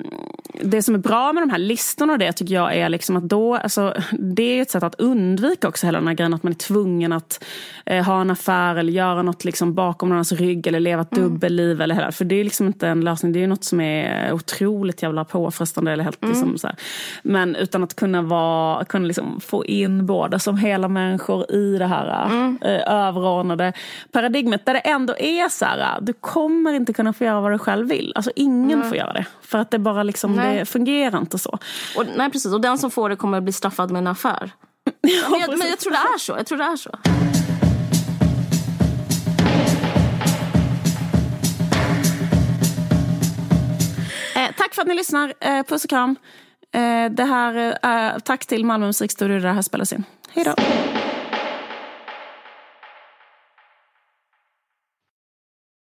det som är bra med de här listorna och det tycker jag är liksom att då, alltså, det är ett sätt att undvika också hela den här grejen att man är tvungen att eh, ha en affär eller göra något liksom bakom någons rygg eller leva ett mm. dubbelliv. Eller hela. För det är liksom inte en lösning, det är något som är otroligt jävla påfrestande. Eller helt, mm. liksom, så här. Men utan att kunna, vara, kunna liksom få in båda som hela människor i det här mm. eh, överordnade paradigmet. Där det ändå är så här, du kommer inte kunna få göra vad du själv vill. Alltså ingen mm. får göra det. För att det bara liksom, det fungerar inte så. Och, nej precis, och den som får det kommer bli straffad med en affär. ja, men, jag, men jag tror det är så. Jag tror det är så. Eh, tack för att ni lyssnar. Eh, puss och kram. Eh, det här, är tack till Malmö musikstudio där det här spelas in. Hej då!